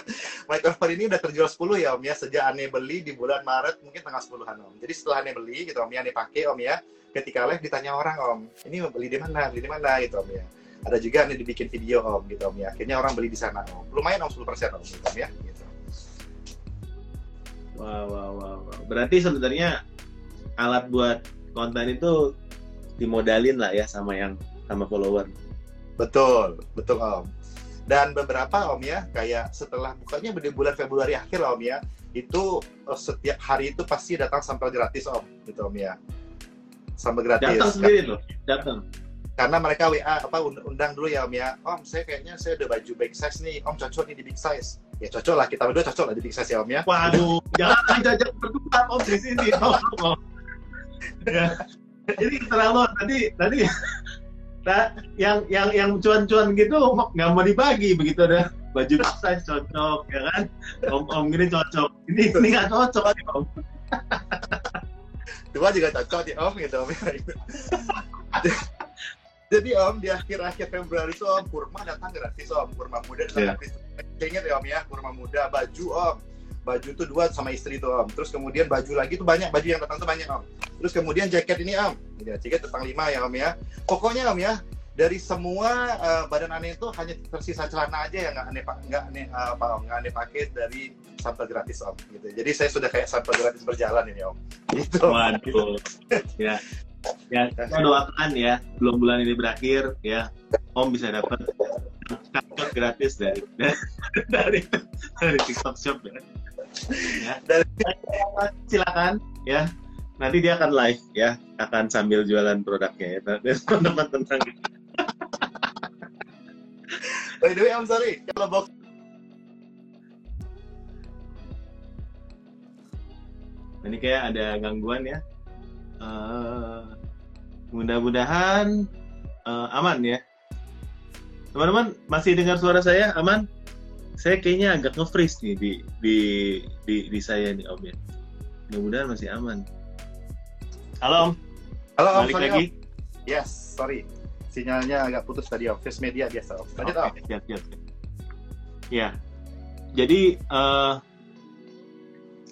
Microphone ini udah terjual 10 ya om ya. Sejak aneh beli di bulan Maret mungkin tanggal 10-an om. Jadi setelah aneh beli gitu om ya aneh pakai om ya ketika live ditanya orang om ini beli di mana? Beli di mana? Gitu om ya. Ada juga aneh dibikin video om gitu om ya. Akhirnya orang beli di sana om. Lumayan om 10% om gitu om ya. gitu wow wow wow, wow. berarti sebenarnya alat buat konten itu dimodalin lah ya sama yang sama follower. Betul betul om. Dan beberapa om ya kayak setelah bukanya di bulan Februari akhir om ya itu eh, setiap hari itu pasti datang sampel gratis om gitu om ya. Sampel gratis. Datang sendiri loh datang karena mereka WA apa undang dulu ya om ya. Om saya kayaknya saya udah baju big size nih. Om cocok nih di big size. Ya cocok lah. Kita berdua cocok lah di big size ya om ya. Waduh jangan jajak berdua om di sini om, om. ya. Jadi terlalu tadi tadi nah, yang yang yang cuan-cuan gitu nggak mau dibagi begitu ada. Baju size cocok ya kan? Om om gini cocok. Ini ini nggak cocok om. Dua juga cocok di om gitu om jadi om di akhir-akhir Februari itu om kurma datang gratis om. Kurma muda datang yeah. gratis. Ingat ya om ya kurma muda baju om. Baju tuh dua sama istri tuh om. Terus kemudian baju lagi tuh banyak baju yang datang tuh banyak om. Terus kemudian jaket ini om. Ya jaket tentang lima ya om ya. Pokoknya om ya dari semua uh, badan aneh itu hanya tersisa celana aja yang nggak aneh nggak aneh uh, apa om nggak aneh pakai dari sampel gratis om gitu. Jadi saya sudah kayak sampel gratis berjalan ini om. Itu waduh. Ya ya kita doakan ya belum bulan ini berakhir ya om bisa dapat kartu gratis dari dari dari TikTok Shop ya. ya. Dari, silakan ya nanti dia akan live ya akan sambil jualan produknya ya teman-teman tentang By the way, I'm sorry. Kalau box ini kayak ada gangguan ya. Uh, mudah-mudahan uh, aman ya. Teman-teman masih dengar suara saya aman? Saya kayaknya agak nge-freeze nih di di di, di saya nih Om ya. Mudah-mudahan masih aman. Halo Om. Halo Om, Balik sorry, lagi. Om. Yes, sorry sinyalnya agak putus tadi om. Face media biasa om. Lanjut om. Siap, siap, Ya, jadi uh,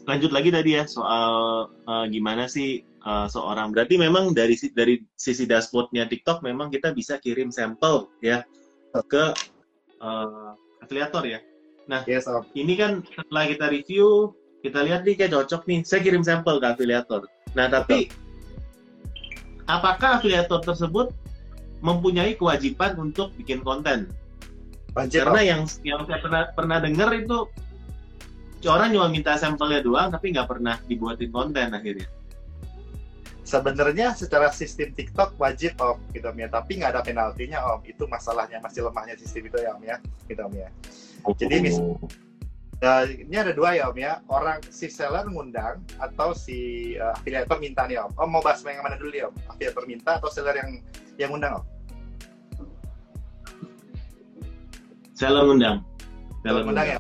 lanjut lagi tadi ya soal uh, gimana sih uh, seorang. Berarti memang dari dari sisi dashboardnya TikTok memang kita bisa kirim sampel ya ke uh, afiliator ya. Nah, yes, ini kan setelah kita review, kita lihat nih kayak cocok nih. Saya kirim sampel ke afiliator. Nah, tapi apakah afiliator tersebut mempunyai kewajiban untuk bikin konten. Wajib, Karena yang yang saya pernah pernah dengar itu orang cuma minta sampelnya doang, tapi nggak pernah dibuatin konten akhirnya. Sebenarnya secara sistem TikTok wajib om gitu om ya, tapi nggak ada penaltinya om. Itu masalahnya masih lemahnya sistem itu ya om ya, gitu om ya. Jadi mis uh, ini ada dua ya om ya, orang si seller ngundang atau si uh, afiliator minta nih om. Om mau bahas yang mana dulu ya om? Afiliator minta atau seller yang yang undang om? Seller undang. Seller undang ya.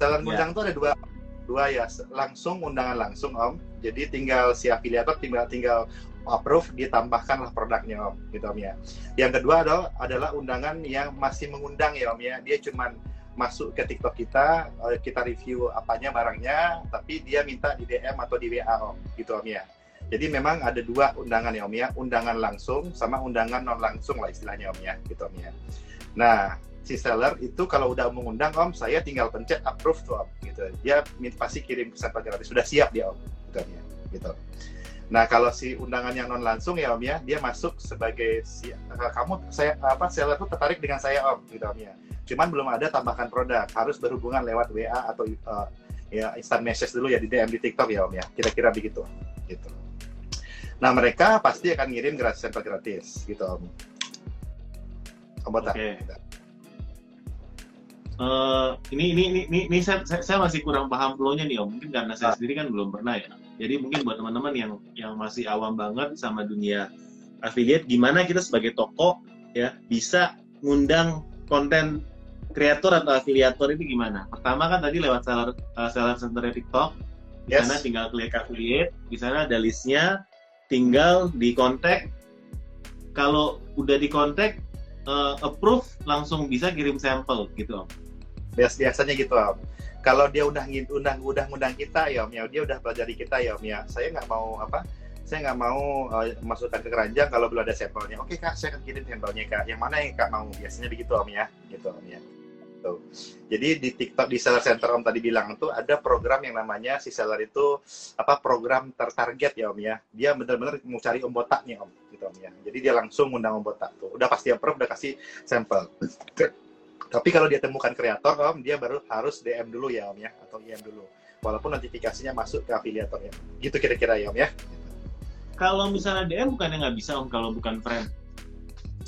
Seller undang ya. tuh ada dua dua ya langsung undangan langsung om. Jadi tinggal si afiliator tinggal tinggal approve ditambahkanlah produknya om gitu om ya. Yang kedua adalah adalah undangan yang masih mengundang ya om ya. Dia cuman masuk ke TikTok kita eh, kita review apanya barangnya tapi dia minta di DM atau di WA om gitu om ya. Jadi memang ada dua undangan ya Om ya, undangan langsung sama undangan non langsung lah istilahnya Om ya, gitu Om ya. Nah, si seller itu kalau udah mengundang Om, saya tinggal pencet approve tuh Om, gitu. Dia pasti kirim pesan gratis, sudah siap dia Om, gitu Om ya, gitu. Nah, kalau si undangan yang non langsung ya Om ya, dia masuk sebagai si uh, kamu saya apa seller tuh tertarik dengan saya Om, gitu Om ya. Cuman belum ada tambahkan produk, harus berhubungan lewat WA atau uh, ya instant message dulu ya di DM di TikTok ya Om ya. Kira-kira begitu, gitu. Nah mereka pasti akan ngirim gratis sampel gratis gitu om. Om Oke. Okay. Uh, ini, ini ini ini ini saya, saya masih kurang paham flow-nya nih om. Mungkin karena saya ah. sendiri kan belum pernah ya. Jadi mungkin buat teman-teman yang yang masih awam banget sama dunia affiliate, gimana kita sebagai toko ya bisa ngundang konten kreator atau afiliator ini gimana? Pertama kan tadi lewat seller uh, seller center TikTok, di yes. sana tinggal klik affiliate, di sana ada listnya, tinggal di kontak kalau udah di kontak uh, approve langsung bisa kirim sampel gitu om Bias, biasanya gitu om kalau dia udah undang udah ngundang kita ya om ya dia udah pelajari kita ya om ya saya nggak mau apa saya nggak mau uh, masukkan ke keranjang kalau belum ada sampelnya oke kak saya akan kirim sampelnya kak yang mana yang kak mau biasanya begitu om ya gitu om ya gitu. Jadi di TikTok di seller center Om tadi bilang tuh ada program yang namanya si seller itu apa program tertarget ya Om ya. Dia benar-benar mau cari Om botaknya Om gitu Om ya. Jadi dia langsung undang Om botak tuh. Udah pasti approve udah kasih sampel. Tapi kalau dia temukan kreator Om, dia baru harus DM dulu ya Om ya atau IM dulu. Walaupun notifikasinya masuk ke afiliator ya. Gitu kira-kira ya Om ya. Kalau misalnya DM bukannya nggak bisa Om kalau bukan friend?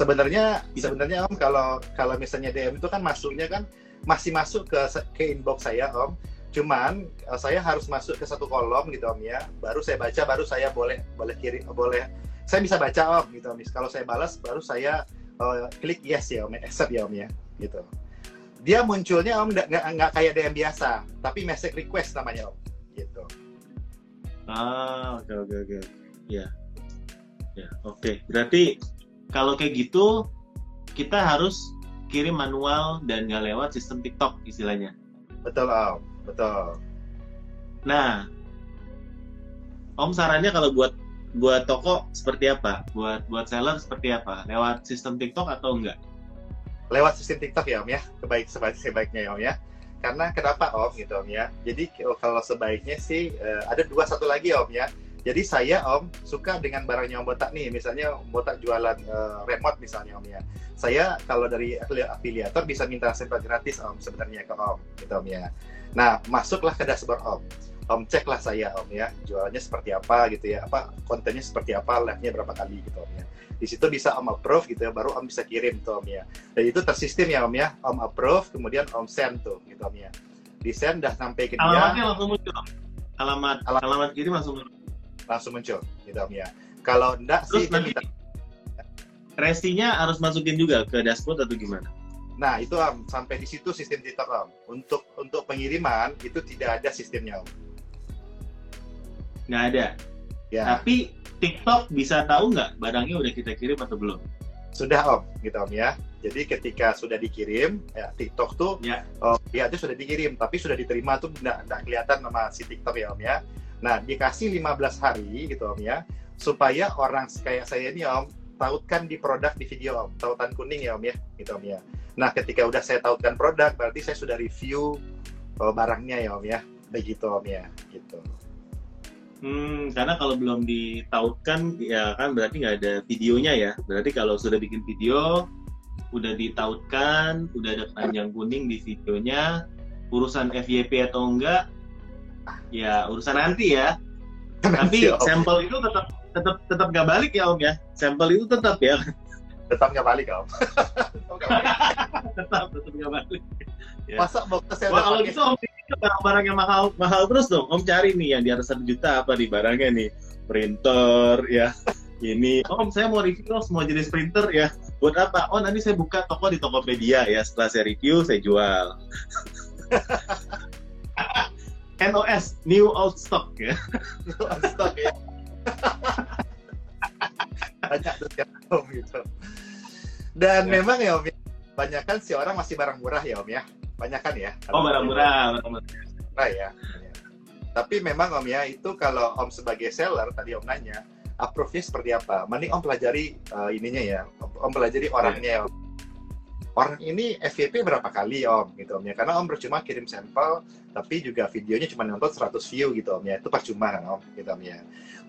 sebenarnya sebenarnya om kalau kalau misalnya DM itu kan masuknya kan masih masuk ke ke inbox saya om cuman eh, saya harus masuk ke satu kolom gitu om ya baru saya baca baru saya boleh boleh kirim boleh saya bisa baca om gitu om kalau saya balas baru saya uh, klik yes ya om accept ya om ya gitu. Dia munculnya om nggak kayak DM biasa tapi message request namanya om gitu. Ah oke oke oke. Ya ya oke. Okay. berarti kalau kayak gitu kita harus kirim manual dan nggak lewat sistem TikTok istilahnya? Betul om. Betul. Nah om sarannya kalau buat buat toko seperti apa? Buat buat seller seperti apa? Lewat sistem TikTok atau enggak lewat sistem TikTok ya Om ya, kebaik sebaik sebaiknya ya Om ya. Karena kenapa Om gitu Om ya? Jadi kalau sebaiknya sih uh, ada dua satu lagi Om ya. Jadi saya Om suka dengan barangnya Om Botak nih, misalnya Om Botak jualan uh, remote misalnya Om ya. Saya kalau dari afiliator bisa minta sampel gratis Om sebenarnya ke Om gitu Om ya. Nah masuklah ke dashboard Om. Om ceklah saya Om ya, jualannya seperti apa gitu ya, apa kontennya seperti apa, live-nya berapa kali gitu Om ya di situ bisa om approve gitu ya baru om bisa kirim tuh om ya. Dan itu tersistem ya om ya. Om approve kemudian om send tuh gitu om ya. Di send dah sampai ke dia. Alamatnya langsung muncul alamat alamat, alamat kirim langsung muncul. Langsung muncul gitu om ya. Kalau enggak Terus sih nanti kita... restinya harus masukin juga ke dashboard atau gimana? Nah, itu Om, sampai di situ sistem TikTok Om. Untuk untuk pengiriman itu tidak ada sistemnya Om. Nggak ada. Ya. Tapi TikTok bisa tahu nggak barangnya udah kita kirim atau belum? Sudah Om, gitu Om ya. Jadi ketika sudah dikirim, ya TikTok tuh, ya. Oh, ya itu sudah dikirim, tapi sudah diterima tuh nggak, nggak kelihatan sama si TikTok ya Om ya. Nah, dikasih 15 hari gitu Om ya, supaya orang kayak saya ini Om, tautkan di produk di video Om, tautan kuning ya Om ya, gitu Om ya. Nah, ketika udah saya tautkan produk, berarti saya sudah review oh, barangnya ya Om ya, begitu Om ya, gitu. Hmm, karena kalau belum ditautkan ya kan berarti nggak ada videonya ya. Berarti kalau sudah bikin video, udah ditautkan, udah ada keranjang kuning di videonya, urusan FYP atau enggak, ya urusan nanti ya. Tapi sampel itu tetap tetap tetap nggak balik ya om ya. Sampel itu tetap ya. Tetap nggak balik om. tetap tetap nggak balik. Ya. Masa mau ke Wah, kalau gitu om barang-barang yang mahal mahal terus dong. Om cari nih yang di atas satu juta apa di barangnya nih? Printer ya. Ini. Om saya mau review semua jenis printer ya. Buat apa? Oh nanti saya buka toko di Tokopedia ya. Setelah saya review saya jual. NOS new old stock ya. New old stock ya. Banyak tuh ya om gitu. Dan ya. memang ya om ya, banyak kan si orang masih barang murah ya om ya banyak kan ya. Oh barang murah ya. ya. Tapi memang om ya itu kalau om sebagai seller tadi om nanya approve-nya seperti apa? Mending om pelajari uh, ininya ya. Om pelajari orangnya ya. Orang ini FYP berapa kali om gitu om ya karena om percuma kirim sampel tapi juga videonya cuma nonton 100 view gitu om ya itu percuma kan om gitu om ya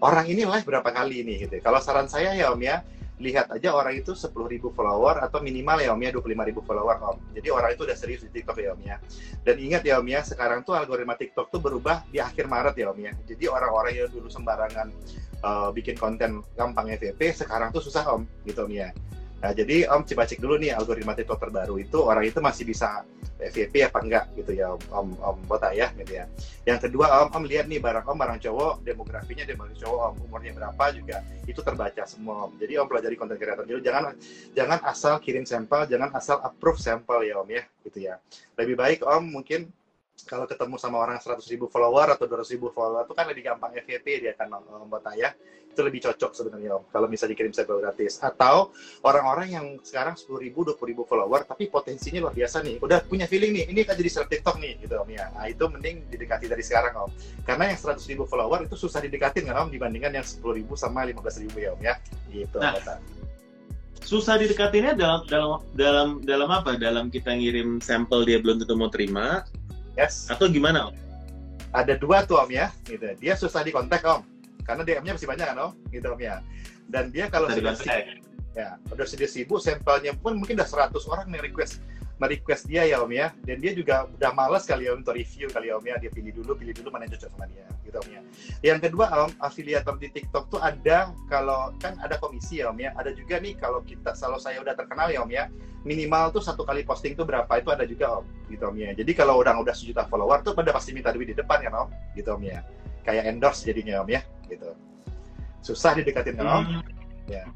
orang ini live berapa kali ini gitu kalau saran saya ya om ya lihat aja orang itu 10.000 follower atau minimal ya Om ya 25.000 follower Om. Jadi orang itu udah serius di TikTok ya Om ya. Dan ingat ya Om ya, sekarang tuh algoritma TikTok tuh berubah di akhir Maret ya Om ya. Jadi orang-orang yang dulu sembarangan uh, bikin konten gampang FVP sekarang tuh susah Om gitu Om ya. Nah, jadi Om coba cek dulu nih algoritma TikTok terbaru itu orang itu masih bisa FYP apa enggak gitu ya Om Om, Bota ya gitu ya. Yang kedua Om Om lihat nih barang Om barang cowok demografinya demografi cowok Om umurnya berapa juga itu terbaca semua Om. Jadi Om pelajari konten kreator dulu jangan jangan asal kirim sampel, jangan asal approve sampel ya Om ya gitu ya. Lebih baik Om mungkin kalau ketemu sama orang 100 ribu follower atau 200 ribu follower itu kan lebih gampang FYP dia kan Mbak Taya itu lebih cocok sebenarnya Om. Kalau bisa dikirim sampel gratis. Atau orang-orang yang sekarang 10 ribu 20 ribu follower tapi potensinya luar biasa nih. Udah punya feeling nih ini kan jadi seleb TikTok nih gitu Om ya. Nah itu mending didekati dari sekarang Om. Karena yang 100 ribu follower itu susah didekatin kan Om dibandingkan yang 10 ribu sama 15 ribu ya Om ya. Gitu nah. susah didekatinnya dalam dalam dalam dalam apa? Dalam kita ngirim sampel dia belum tentu mau terima, Yes. Atau gimana Om? Ada dua tuh Om ya, gitu. Dia susah dikontak Om, karena DM-nya masih banyak kan Om, gitu Om ya. Dan dia kalau sudah sibuk, ya, udah sudah sibuk, sampelnya pun mungkin udah 100 orang yang request merequest dia ya om ya. Dan dia juga udah malas kali ya untuk review kali ya om ya. Dia pilih dulu pilih dulu mana yang cocok sama dia gitu om ya. Yang kedua om afiliator di TikTok tuh ada kalau kan ada komisi ya om ya. Ada juga nih kalau kita kalau saya udah terkenal ya om ya minimal tuh satu kali posting tuh berapa itu ada juga om gitu om ya. Jadi kalau orang udah sejuta follower tuh pada pasti minta duit di depan kan om gitu om ya. Kayak endorse jadinya om ya gitu. Susah didekatin kan om? Hmm. Ya.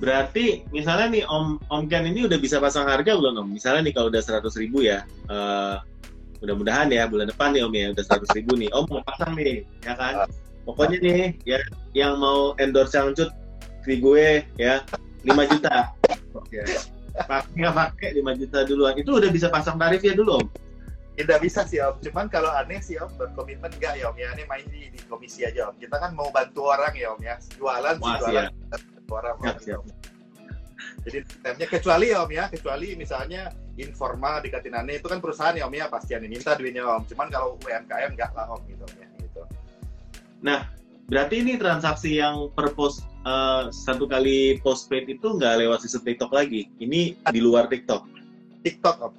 Berarti misalnya nih Om Om Ken ini udah bisa pasang harga belum Om? Misalnya nih kalau udah 100 ribu ya, uh, mudah-mudahan ya bulan depan nih Om ya udah 100 ribu nih. Om mau pasang nih, ya kan? Pokoknya nih ya yang mau endorse Cangcut di gue ya 5 juta. Oke. Pakai nggak pakai 5 juta duluan. Itu udah bisa pasang tarif ya dulu Om? Tidak bisa sih Om. Cuman kalau aneh sih Om berkomitmen enggak ya Om ya. Ini main di, di komisi aja Om. Kita kan mau bantu orang ya Om ya. Jualan sih jualan. Orang siap, siap. Jadi temnya kecuali ya Om ya, kecuali misalnya informal di Katinane itu kan perusahaan ya Om ya pasti yang minta duitnya Om. Cuman kalau UMKM enggak lah Om gitu Om ya gitu. Nah, berarti ini transaksi yang per post uh, satu kali postpaid itu nggak lewat sistem TikTok lagi. Ini di luar TikTok. TikTok Om.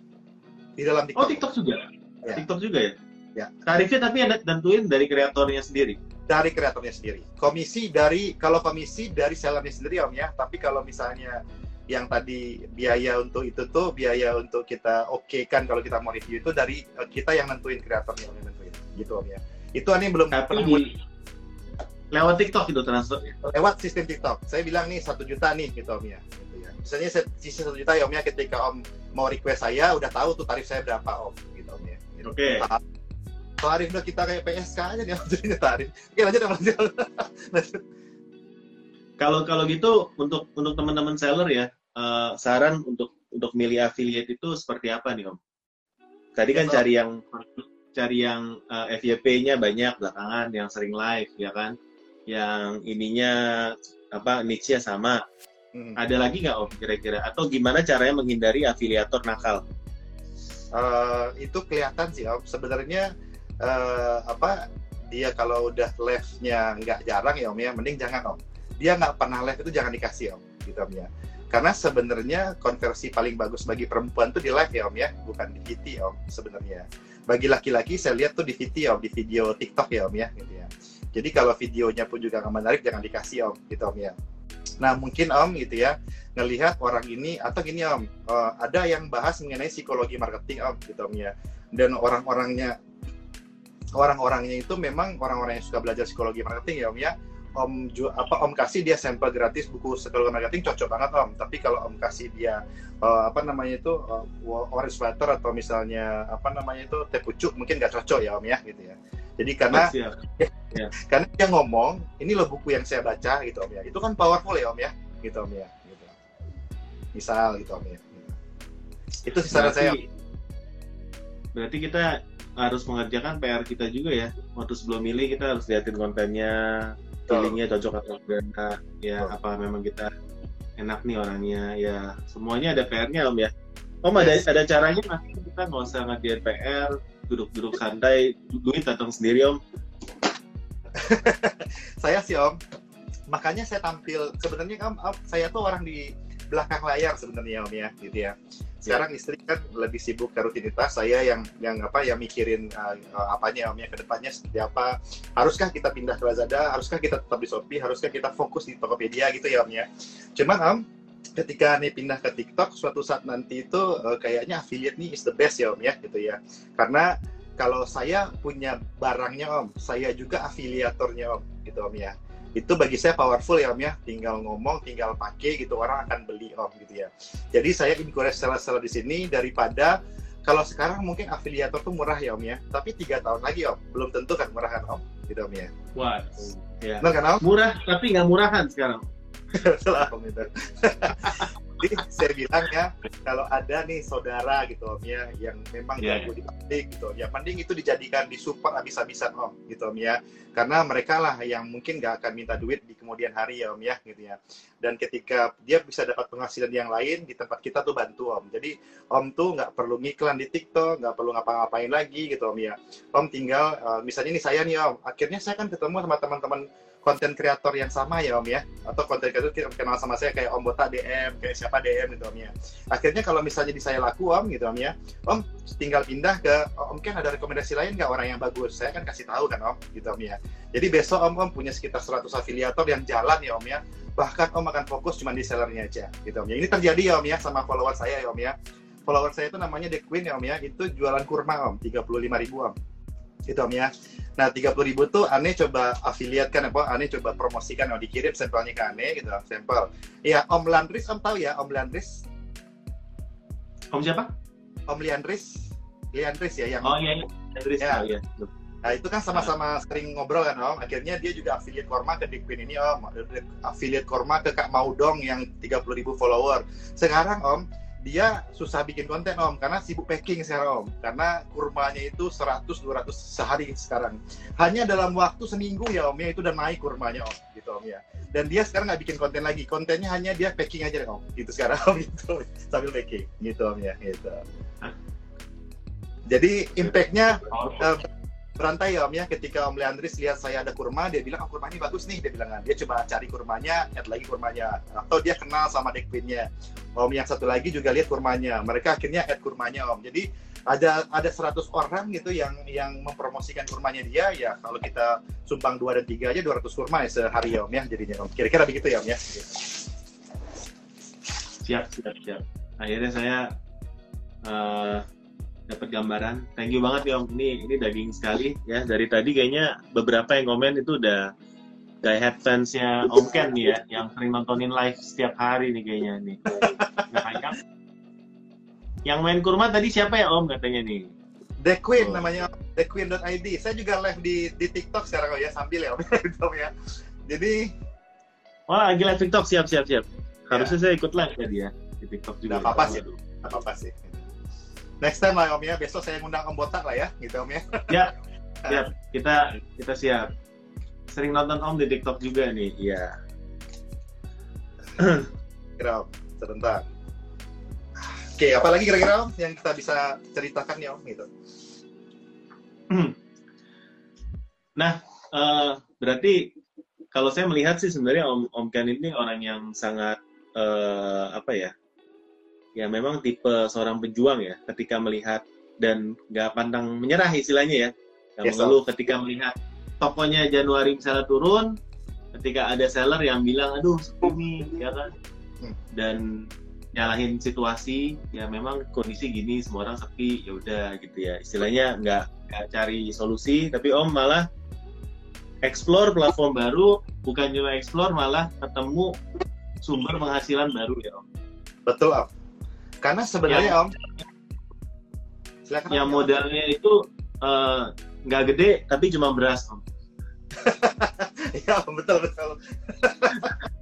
Di dalam TikTok. Oh, TikTok juga. Ya. TikTok juga ya? Ya. Tarifnya tapi yang tentuin dari kreatornya sendiri dari kreatornya sendiri. Komisi dari kalau komisi dari sellernya sendiri om ya. Tapi kalau misalnya yang tadi biaya untuk itu tuh biaya untuk kita oke okay kan kalau kita mau review itu dari uh, kita yang nentuin kreatornya yang nentuin gitu om ya. Itu aneh belum tapi pernah di... lewat TikTok itu transfer lewat sistem TikTok. Saya bilang nih satu juta nih gitu om ya. Gitu ya. Misalnya sisi satu juta ya om ya ketika om mau request saya udah tahu tuh tarif saya berapa om gitu om ya. Oke. Okay tarif udah kita kayak PSK aja nih jadinya tarif. Oke lanjut lanjut. Lanjut. Kalau kalau gitu untuk untuk teman-teman seller ya uh, saran untuk untuk milih affiliate itu seperti apa nih om? Tadi kan ya, cari yang cari yang uh, eh, FYP-nya banyak belakangan yang sering live ya kan? Yang ininya apa niche-nya sama. Hmm. ada lagi nggak om kira-kira? Atau gimana caranya menghindari afiliator nakal? Uh, itu kelihatan sih om. Sebenarnya uh, apa dia kalau udah live-nya nggak jarang ya om ya. Mending jangan om. Dia nggak pernah live itu jangan dikasih om gitu om ya. Karena sebenarnya konversi paling bagus bagi perempuan tuh di live ya om ya. Bukan di VT om sebenarnya. Bagi laki-laki saya lihat tuh di VT om di video TikTok ya om ya gitu ya. Jadi kalau videonya pun juga nggak menarik jangan dikasih om gitu om ya. Nah mungkin om gitu ya ngelihat orang ini atau gini om uh, ada yang bahas mengenai psikologi marketing om gitu om ya. Dan orang-orangnya orang-orangnya itu memang orang-orang yang suka belajar psikologi marketing ya Om ya. Om ju, apa Om kasih dia sampel gratis buku psikologi marketing cocok banget Om. Tapi kalau Om kasih dia uh, apa namanya itu uh, orange sweater atau misalnya apa namanya itu teh pucuk mungkin nggak cocok ya Om ya gitu ya. Jadi karena ya, ya. karena dia ngomong ini loh buku yang saya baca gitu Om ya. Itu kan powerful ya Om ya gitu Om ya. Gitu. Misal gitu Om ya. Gitu. Itu sih saran saya. Berarti kita harus mengerjakan PR kita juga ya. Waktu sebelum milih kita harus liatin kontennya, feelingnya cocok atau enggak, ya oh. apa memang kita enak nih orangnya, ya semuanya ada PR-nya om ya. Om yes. ada ada caranya nggak kita nggak usah ngerjain PR, duduk-duduk santai, duit datang sendiri om. saya sih om, makanya saya tampil sebenarnya om, om saya tuh orang di belakang layar sebenarnya om ya, gitu ya sekarang istri kan lebih sibuk ke rutinitas saya yang yang apa yang mikirin uh, apanya om ya ke depannya seperti apa. Haruskah kita pindah ke Lazada? Haruskah kita tetap di Shopee? Haruskah kita fokus di Tokopedia gitu ya om ya? Cuman om ketika nih pindah ke TikTok suatu saat nanti itu uh, kayaknya affiliate nih is the best ya om ya gitu ya. Karena kalau saya punya barangnya om saya juga afiliatornya om gitu om ya itu bagi saya powerful ya om ya. Tinggal ngomong tinggal pakai gitu orang akan beli om gitu ya. Jadi saya encourage seller-seller di sini daripada kalau sekarang mungkin afiliator tuh murah ya om ya. Tapi tiga tahun lagi om belum tentu kan murah kan om gitu om ya. Wah ya. Benar kan om? Murah tapi nggak murahan sekarang. Salah om itu jadi saya bilang ya kalau ada nih saudara gitu om ya yang memang yeah, jago yeah. di pabrik gitu ya. Mending itu dijadikan disupport habis-habisan om gitu om ya. Karena mereka lah yang mungkin nggak akan minta duit di kemudian hari ya om ya gitu ya. Dan ketika dia bisa dapat penghasilan yang lain di tempat kita tuh bantu om. Jadi om tuh nggak perlu ngiklan di TikTok nggak perlu ngapa-ngapain lagi gitu om ya. Om tinggal uh, misalnya ini saya nih om akhirnya saya kan ketemu sama teman-teman konten kreator yang sama ya Om ya. Atau konten kreator kita kenal sama saya kayak Om Bota DM kayak siapa DM gitu Om ya. Akhirnya kalau misalnya di saya laku Om gitu Om ya. Om tinggal pindah ke Om kan ada rekomendasi lain nggak? Orang yang bagus. Saya kan kasih tahu kan Om gitu Om ya. Jadi besok Om Om punya sekitar 100 afiliator yang jalan ya Om ya. Bahkan Om akan fokus cuma di sellernya aja gitu Om ya. Ini terjadi ya Om ya sama follower saya ya Om ya. Follower saya itu namanya The Queen ya Om ya. Itu jualan kurma Om 35 ribu Om Itu Om ya. Nah, 30 ribu tuh Ane coba affiliate kan apa? Ane coba promosikan, oh, dikirim sampelnya ke Ane gitu, sampel. Iya, Om Landris, Om tahu ya Om Landris? Om siapa? Om Liandris, Liandris ya yang Oh iya, iya. Ya. oh, iya. Nah, itu kan sama-sama sering ngobrol kan Om. Akhirnya dia juga affiliate Korma ke Dick Queen ini Om. Affiliate Korma ke Kak Maudong yang 30 ribu follower. Sekarang Om, dia susah bikin konten Om karena sibuk packing sekarang Om. Karena kurmanya itu 100-200 sehari sekarang. Hanya dalam waktu seminggu ya Om ya itu udah naik kurmanya Om gitu Om ya. Dan dia sekarang nggak bikin konten lagi. Kontennya hanya dia packing aja Om. Gitu sekarang Om gitu. Sambil packing gitu Om ya gitu. Jadi impact-nya Powerful. Eh, berantai ya Om ya. Ketika Om Leandris lihat saya ada kurma dia bilang oh kurma ini bagus nih dia bilang. Dia coba cari kurmanya add lagi kurmanya. Atau dia kenal sama deck Om yang satu lagi juga lihat kurmanya. Mereka akhirnya add kurmanya Om. Jadi ada ada 100 orang gitu yang yang mempromosikan kurmanya dia. Ya kalau kita sumbang 2 dan 3 aja 200 kurma ya sehari ya Om ya jadinya Om. Kira-kira begitu ya Om ya. Siap, siap, siap. Akhirnya saya eh, dapat gambaran. Thank you banget ya Om. Ini ini daging sekali ya. Dari tadi kayaknya beberapa yang komen itu udah die head fansnya Om Ken nih ya, yang sering nontonin live setiap hari nih kayaknya nih. Nah, yang, yang main kurma tadi siapa ya Om katanya nih? The Queen Oh. namanya thequeen.id. Saya juga live di di TikTok sekarang ya sambil ya Om Gitu, Om ya. Jadi Wah, lagi live TikTok siap siap siap. Harusnya saya ikut live tadi ya di TikTok juga. Nggak apa-apa sih. nggak apa-apa sih. Next time lah Om ya, besok saya ngundang Om Botak lah ya, gitu Om ya. Siap, kita kita siap. Sering nonton Om di TikTok juga nih. Iya. Kira Om, sebentar. Oke, apalagi kira-kira Om yang kita bisa ceritakan ya Om gitu. Eh, berarti kalau saya melihat sih sebenarnya Om Om Ken ini orang yang sangat eh, apa ya? Ya memang tipe seorang pejuang ya ketika melihat dan nggak pantang menyerah istilahnya ya. Nggak Yes, mengeluh ketika melihat tokonya Januari misalnya turun, ketika ada seller yang bilang aduh sepi nih, ya kan? Hmm. Dan nyalahin situasi ya memang kondisi gini semua orang sepi ya udah gitu ya istilahnya nggak nggak cari solusi tapi om malah explore platform baru bukan cuma explore malah ketemu sumber penghasilan baru ya om Betul Om. Karena sebenarnya Om, silakan yang Om. modalnya itu eh, nggak gede tapi cuma beras om Iya Om, betul betul.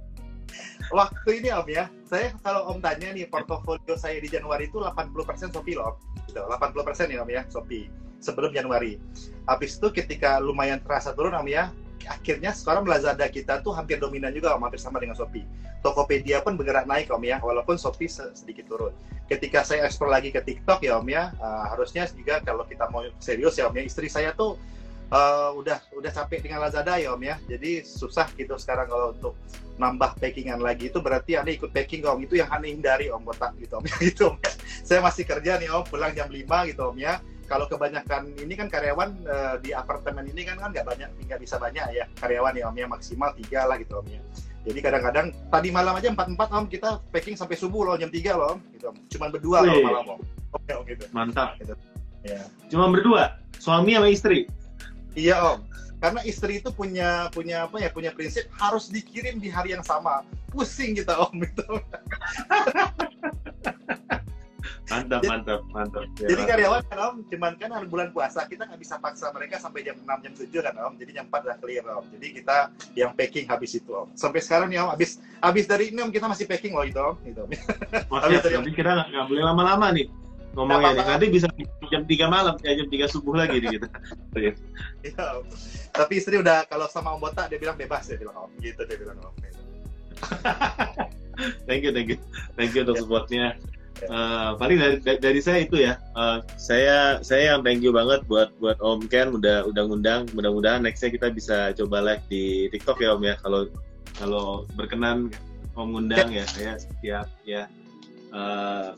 Waktu ini Om ya, saya kalau Om tanya nih portofolio saya di Januari itu 80% Shopee loh Om. Gitu, 80% ya Om ya Shopee sebelum Januari. Habis itu ketika lumayan terasa turun Om ya, akhirnya sekarang Lazada kita tuh hampir dominan juga Om, hampir sama dengan Shopee. Tokopedia pun bergerak naik Om ya, walaupun Shopee se- sedikit turun. Ketika saya ekspor lagi ke TikTok ya Om ya, eh, harusnya juga kalau kita mau serius ya Om ya, istri saya tuh eh, udah udah capek dengan Lazada ya Om ya. Jadi susah gitu sekarang kalau untuk nambah packingan lagi itu berarti Anda ikut packing Om. Itu yang Anda hindari Om botak gitu Om. gitu Om. Saya masih kerja nih Om, pulang jam 5 gitu Om ya. Kalau kebanyakan ini kan karyawan eh, di apartemen ini kan kan nggak banyak nggak bisa banyak ya karyawan ya Om ya maksimal tiga lah gitu Om ya. Jadi kadang-kadang tadi malam aja 44 Om kita packing sampai subuh loh jam 3 loh Om gitu Om. Cuman berdua loh malam Om. Oke Om gitu. mantap Ya. cuma berdua suami sama istri Iya om, karena istri itu punya punya apa ya punya prinsip harus dikirim di hari yang sama. Pusing kita om itu. mantap mantap mantap Ya, Jadi karyawan kan om, cuman kan hari bulan puasa kita nggak bisa paksa mereka sampai jam 6 jam 7 kan om. Jadi jam 4 udah clear om. Jadi kita yang packing habis itu om. Sampai sekarang nih om, habis habis dari ini om kita masih packing loh itu om. Gitu, om. Habis dari- nanti kita nggak boleh lama-lama nih ngomongnya nih. Nanti bisa jam 3 malam, ya jam 3 subuh lagi nih kita. Iya, om. Tapi istri udah kalau sama om botak dia bilang bebas dia bilang om. Gitu dia bilang om. Gitu. thank you, thank you, thank you untuk Ya. supportnya. Eh, paling dari, dari saya itu ya. Eh, saya saya yang thank you banget buat buat Om Ken udah udah ngundang. Mudah-mudahan nextnya kita bisa coba live di TikTok ya Om ya. Kalau kalau berkenan Om ngundang ya saya siap ya. Eh,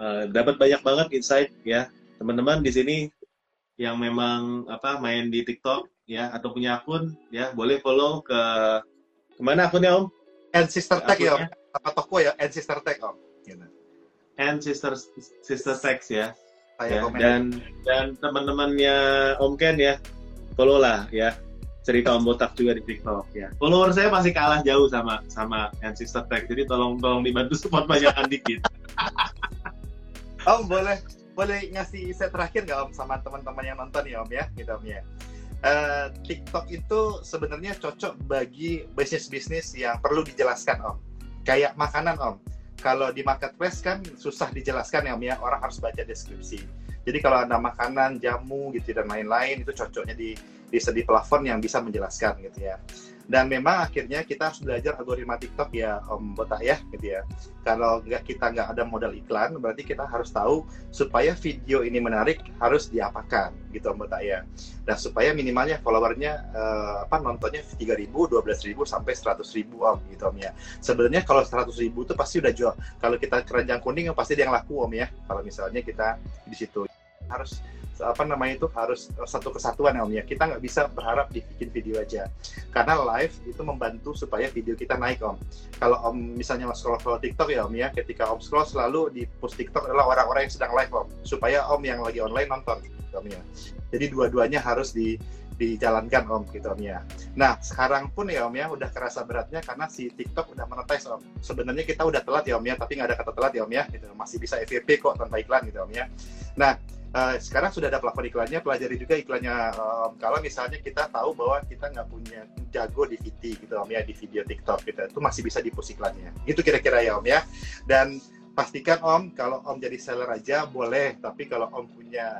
eh, dapat banyak banget insight ya teman-teman di sini yang memang apa main di TikTok ya atau punya akun ya boleh follow ke ke mana akunnya Om? And sister tag ya om. Sama toko ya, and sister tag om. Gitu. And sister sister sex ya ya, dan dan teman-temannya Om Ken ya follow lah ya cerita Om Botak juga di TikTok ya. Follower saya masih kalah jauh sama sama Sister Tech, jadi tolong tolong dibantu support banyakkan dikit. om boleh boleh ngasih set terakhir nggak Om sama teman-teman yang nonton ya Om ya, gitu Om ya. Uh, TikTok itu sebenarnya cocok bagi bisnis-bisnis yang perlu dijelaskan Om. Kayak makanan Om. Kalau di marketplace kan susah dijelaskan ya Om ya, orang harus baca deskripsi. Jadi kalau ada makanan, jamu gitu dan lain-lain itu cocoknya di di sedi plafon yang bisa menjelaskan gitu ya. Dan memang akhirnya kita harus belajar algoritma TikTok ya Om Botak ya gitu ya. Kalau nggak kita nggak ada modal iklan, berarti kita harus tahu supaya video ini menarik harus diapakan gitu Om Botak ya. Dan supaya minimalnya followernya uh, apa nontonnya 3.000, 12.000 sampai 100.000 Om gitu Om ya. Sebenarnya kalau 100.000 itu pasti udah jual. Kalau kita keranjang kuning pasti dia yang laku Om ya. Kalau misalnya kita di situ harus apa namanya itu harus satu kesatuan ya Om ya. Kita nggak bisa berharap dibikin video aja. Karena live itu membantu supaya video kita naik Om. Kalau Om misalnya scroll-scroll TikTok ya Om ya, ketika Om scroll selalu di post TikTok adalah orang-orang yang sedang live Om. Supaya Om yang lagi online nonton Om ya. Jadi dua-duanya harus di dijalankan Om gitu Om ya. Nah sekarang pun ya Om ya udah kerasa beratnya karena si TikTok udah monetize Om. Sebenarnya kita udah telat ya Om ya, tapi nggak ada kata telat ya Om ya. Gitu. Masih bisa FYP kok tanpa iklan gitu Om ya. Nah uh, sekarang sudah ada plafon iklannya, pelajari juga iklannya. Um, kalau misalnya kita tahu bahwa kita nggak punya jago di VT gitu om ya di video TikTok gitu, itu masih bisa dipus iklannya. Itu kira-kira ya om ya. Dan pastikan om kalau om jadi seller aja boleh, tapi kalau om punya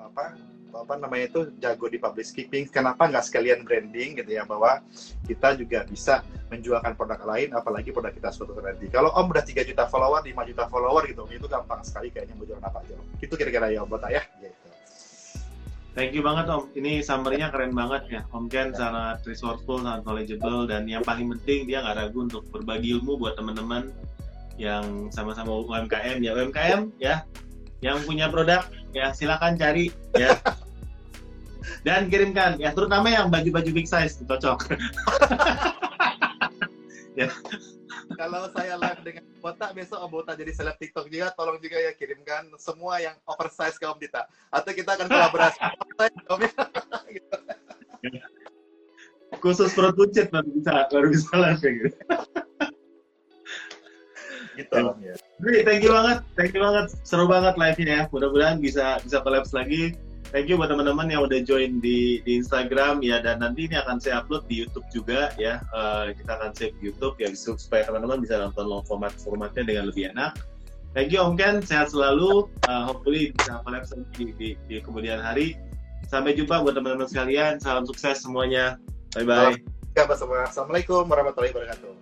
apa apa namanya itu jago di public speaking kenapa nggak sekalian branding gitu ya bahwa kita juga bisa menjualkan produk lain apalagi produk kita suatu nanti kalau om udah 3 juta follower 5 juta follower gitu itu gampang sekali kayaknya mau jualan apa aja itu kira-kira ya om buat ya gitu. Thank you banget Om. Ini summary-nya keren banget ya. Om Ken sangat resourceful, sangat knowledgeable, dan yang paling penting dia nggak ragu untuk berbagi ilmu buat teman-teman yang sama-sama UMKM ya UMKM ya yang punya produk ya silakan cari ya. Dan kirimkan ya terutama yang baju-baju big size cocok. Ya. Kalau saya live dengan Bota besok Om Bota jadi seleb TikTok juga tolong juga ya kirimkan semua yang oversize ke Om Dita. Atau kita akan kolaborasi. Khusus perut buncit baru bisa baru bisa live gitu gitu ya. Jadi, thank you banget, thank you banget, seru banget live-nya ya. Mudah-mudahan bisa bisa collapse lagi. Thank you buat teman-teman yang udah join di, di Instagram ya dan nanti ini akan saya upload di YouTube juga ya. Uh, kita akan save YouTube ya supaya teman-teman bisa nonton long format formatnya dengan lebih enak. Thank you Om Ken, sehat selalu. Uh, hopefully bisa collapse di, di, di kemudian hari. Sampai jumpa buat teman-teman sekalian. Salam sukses semuanya. Bye bye. Assalamualaikum warahmatullahi wabarakatuh.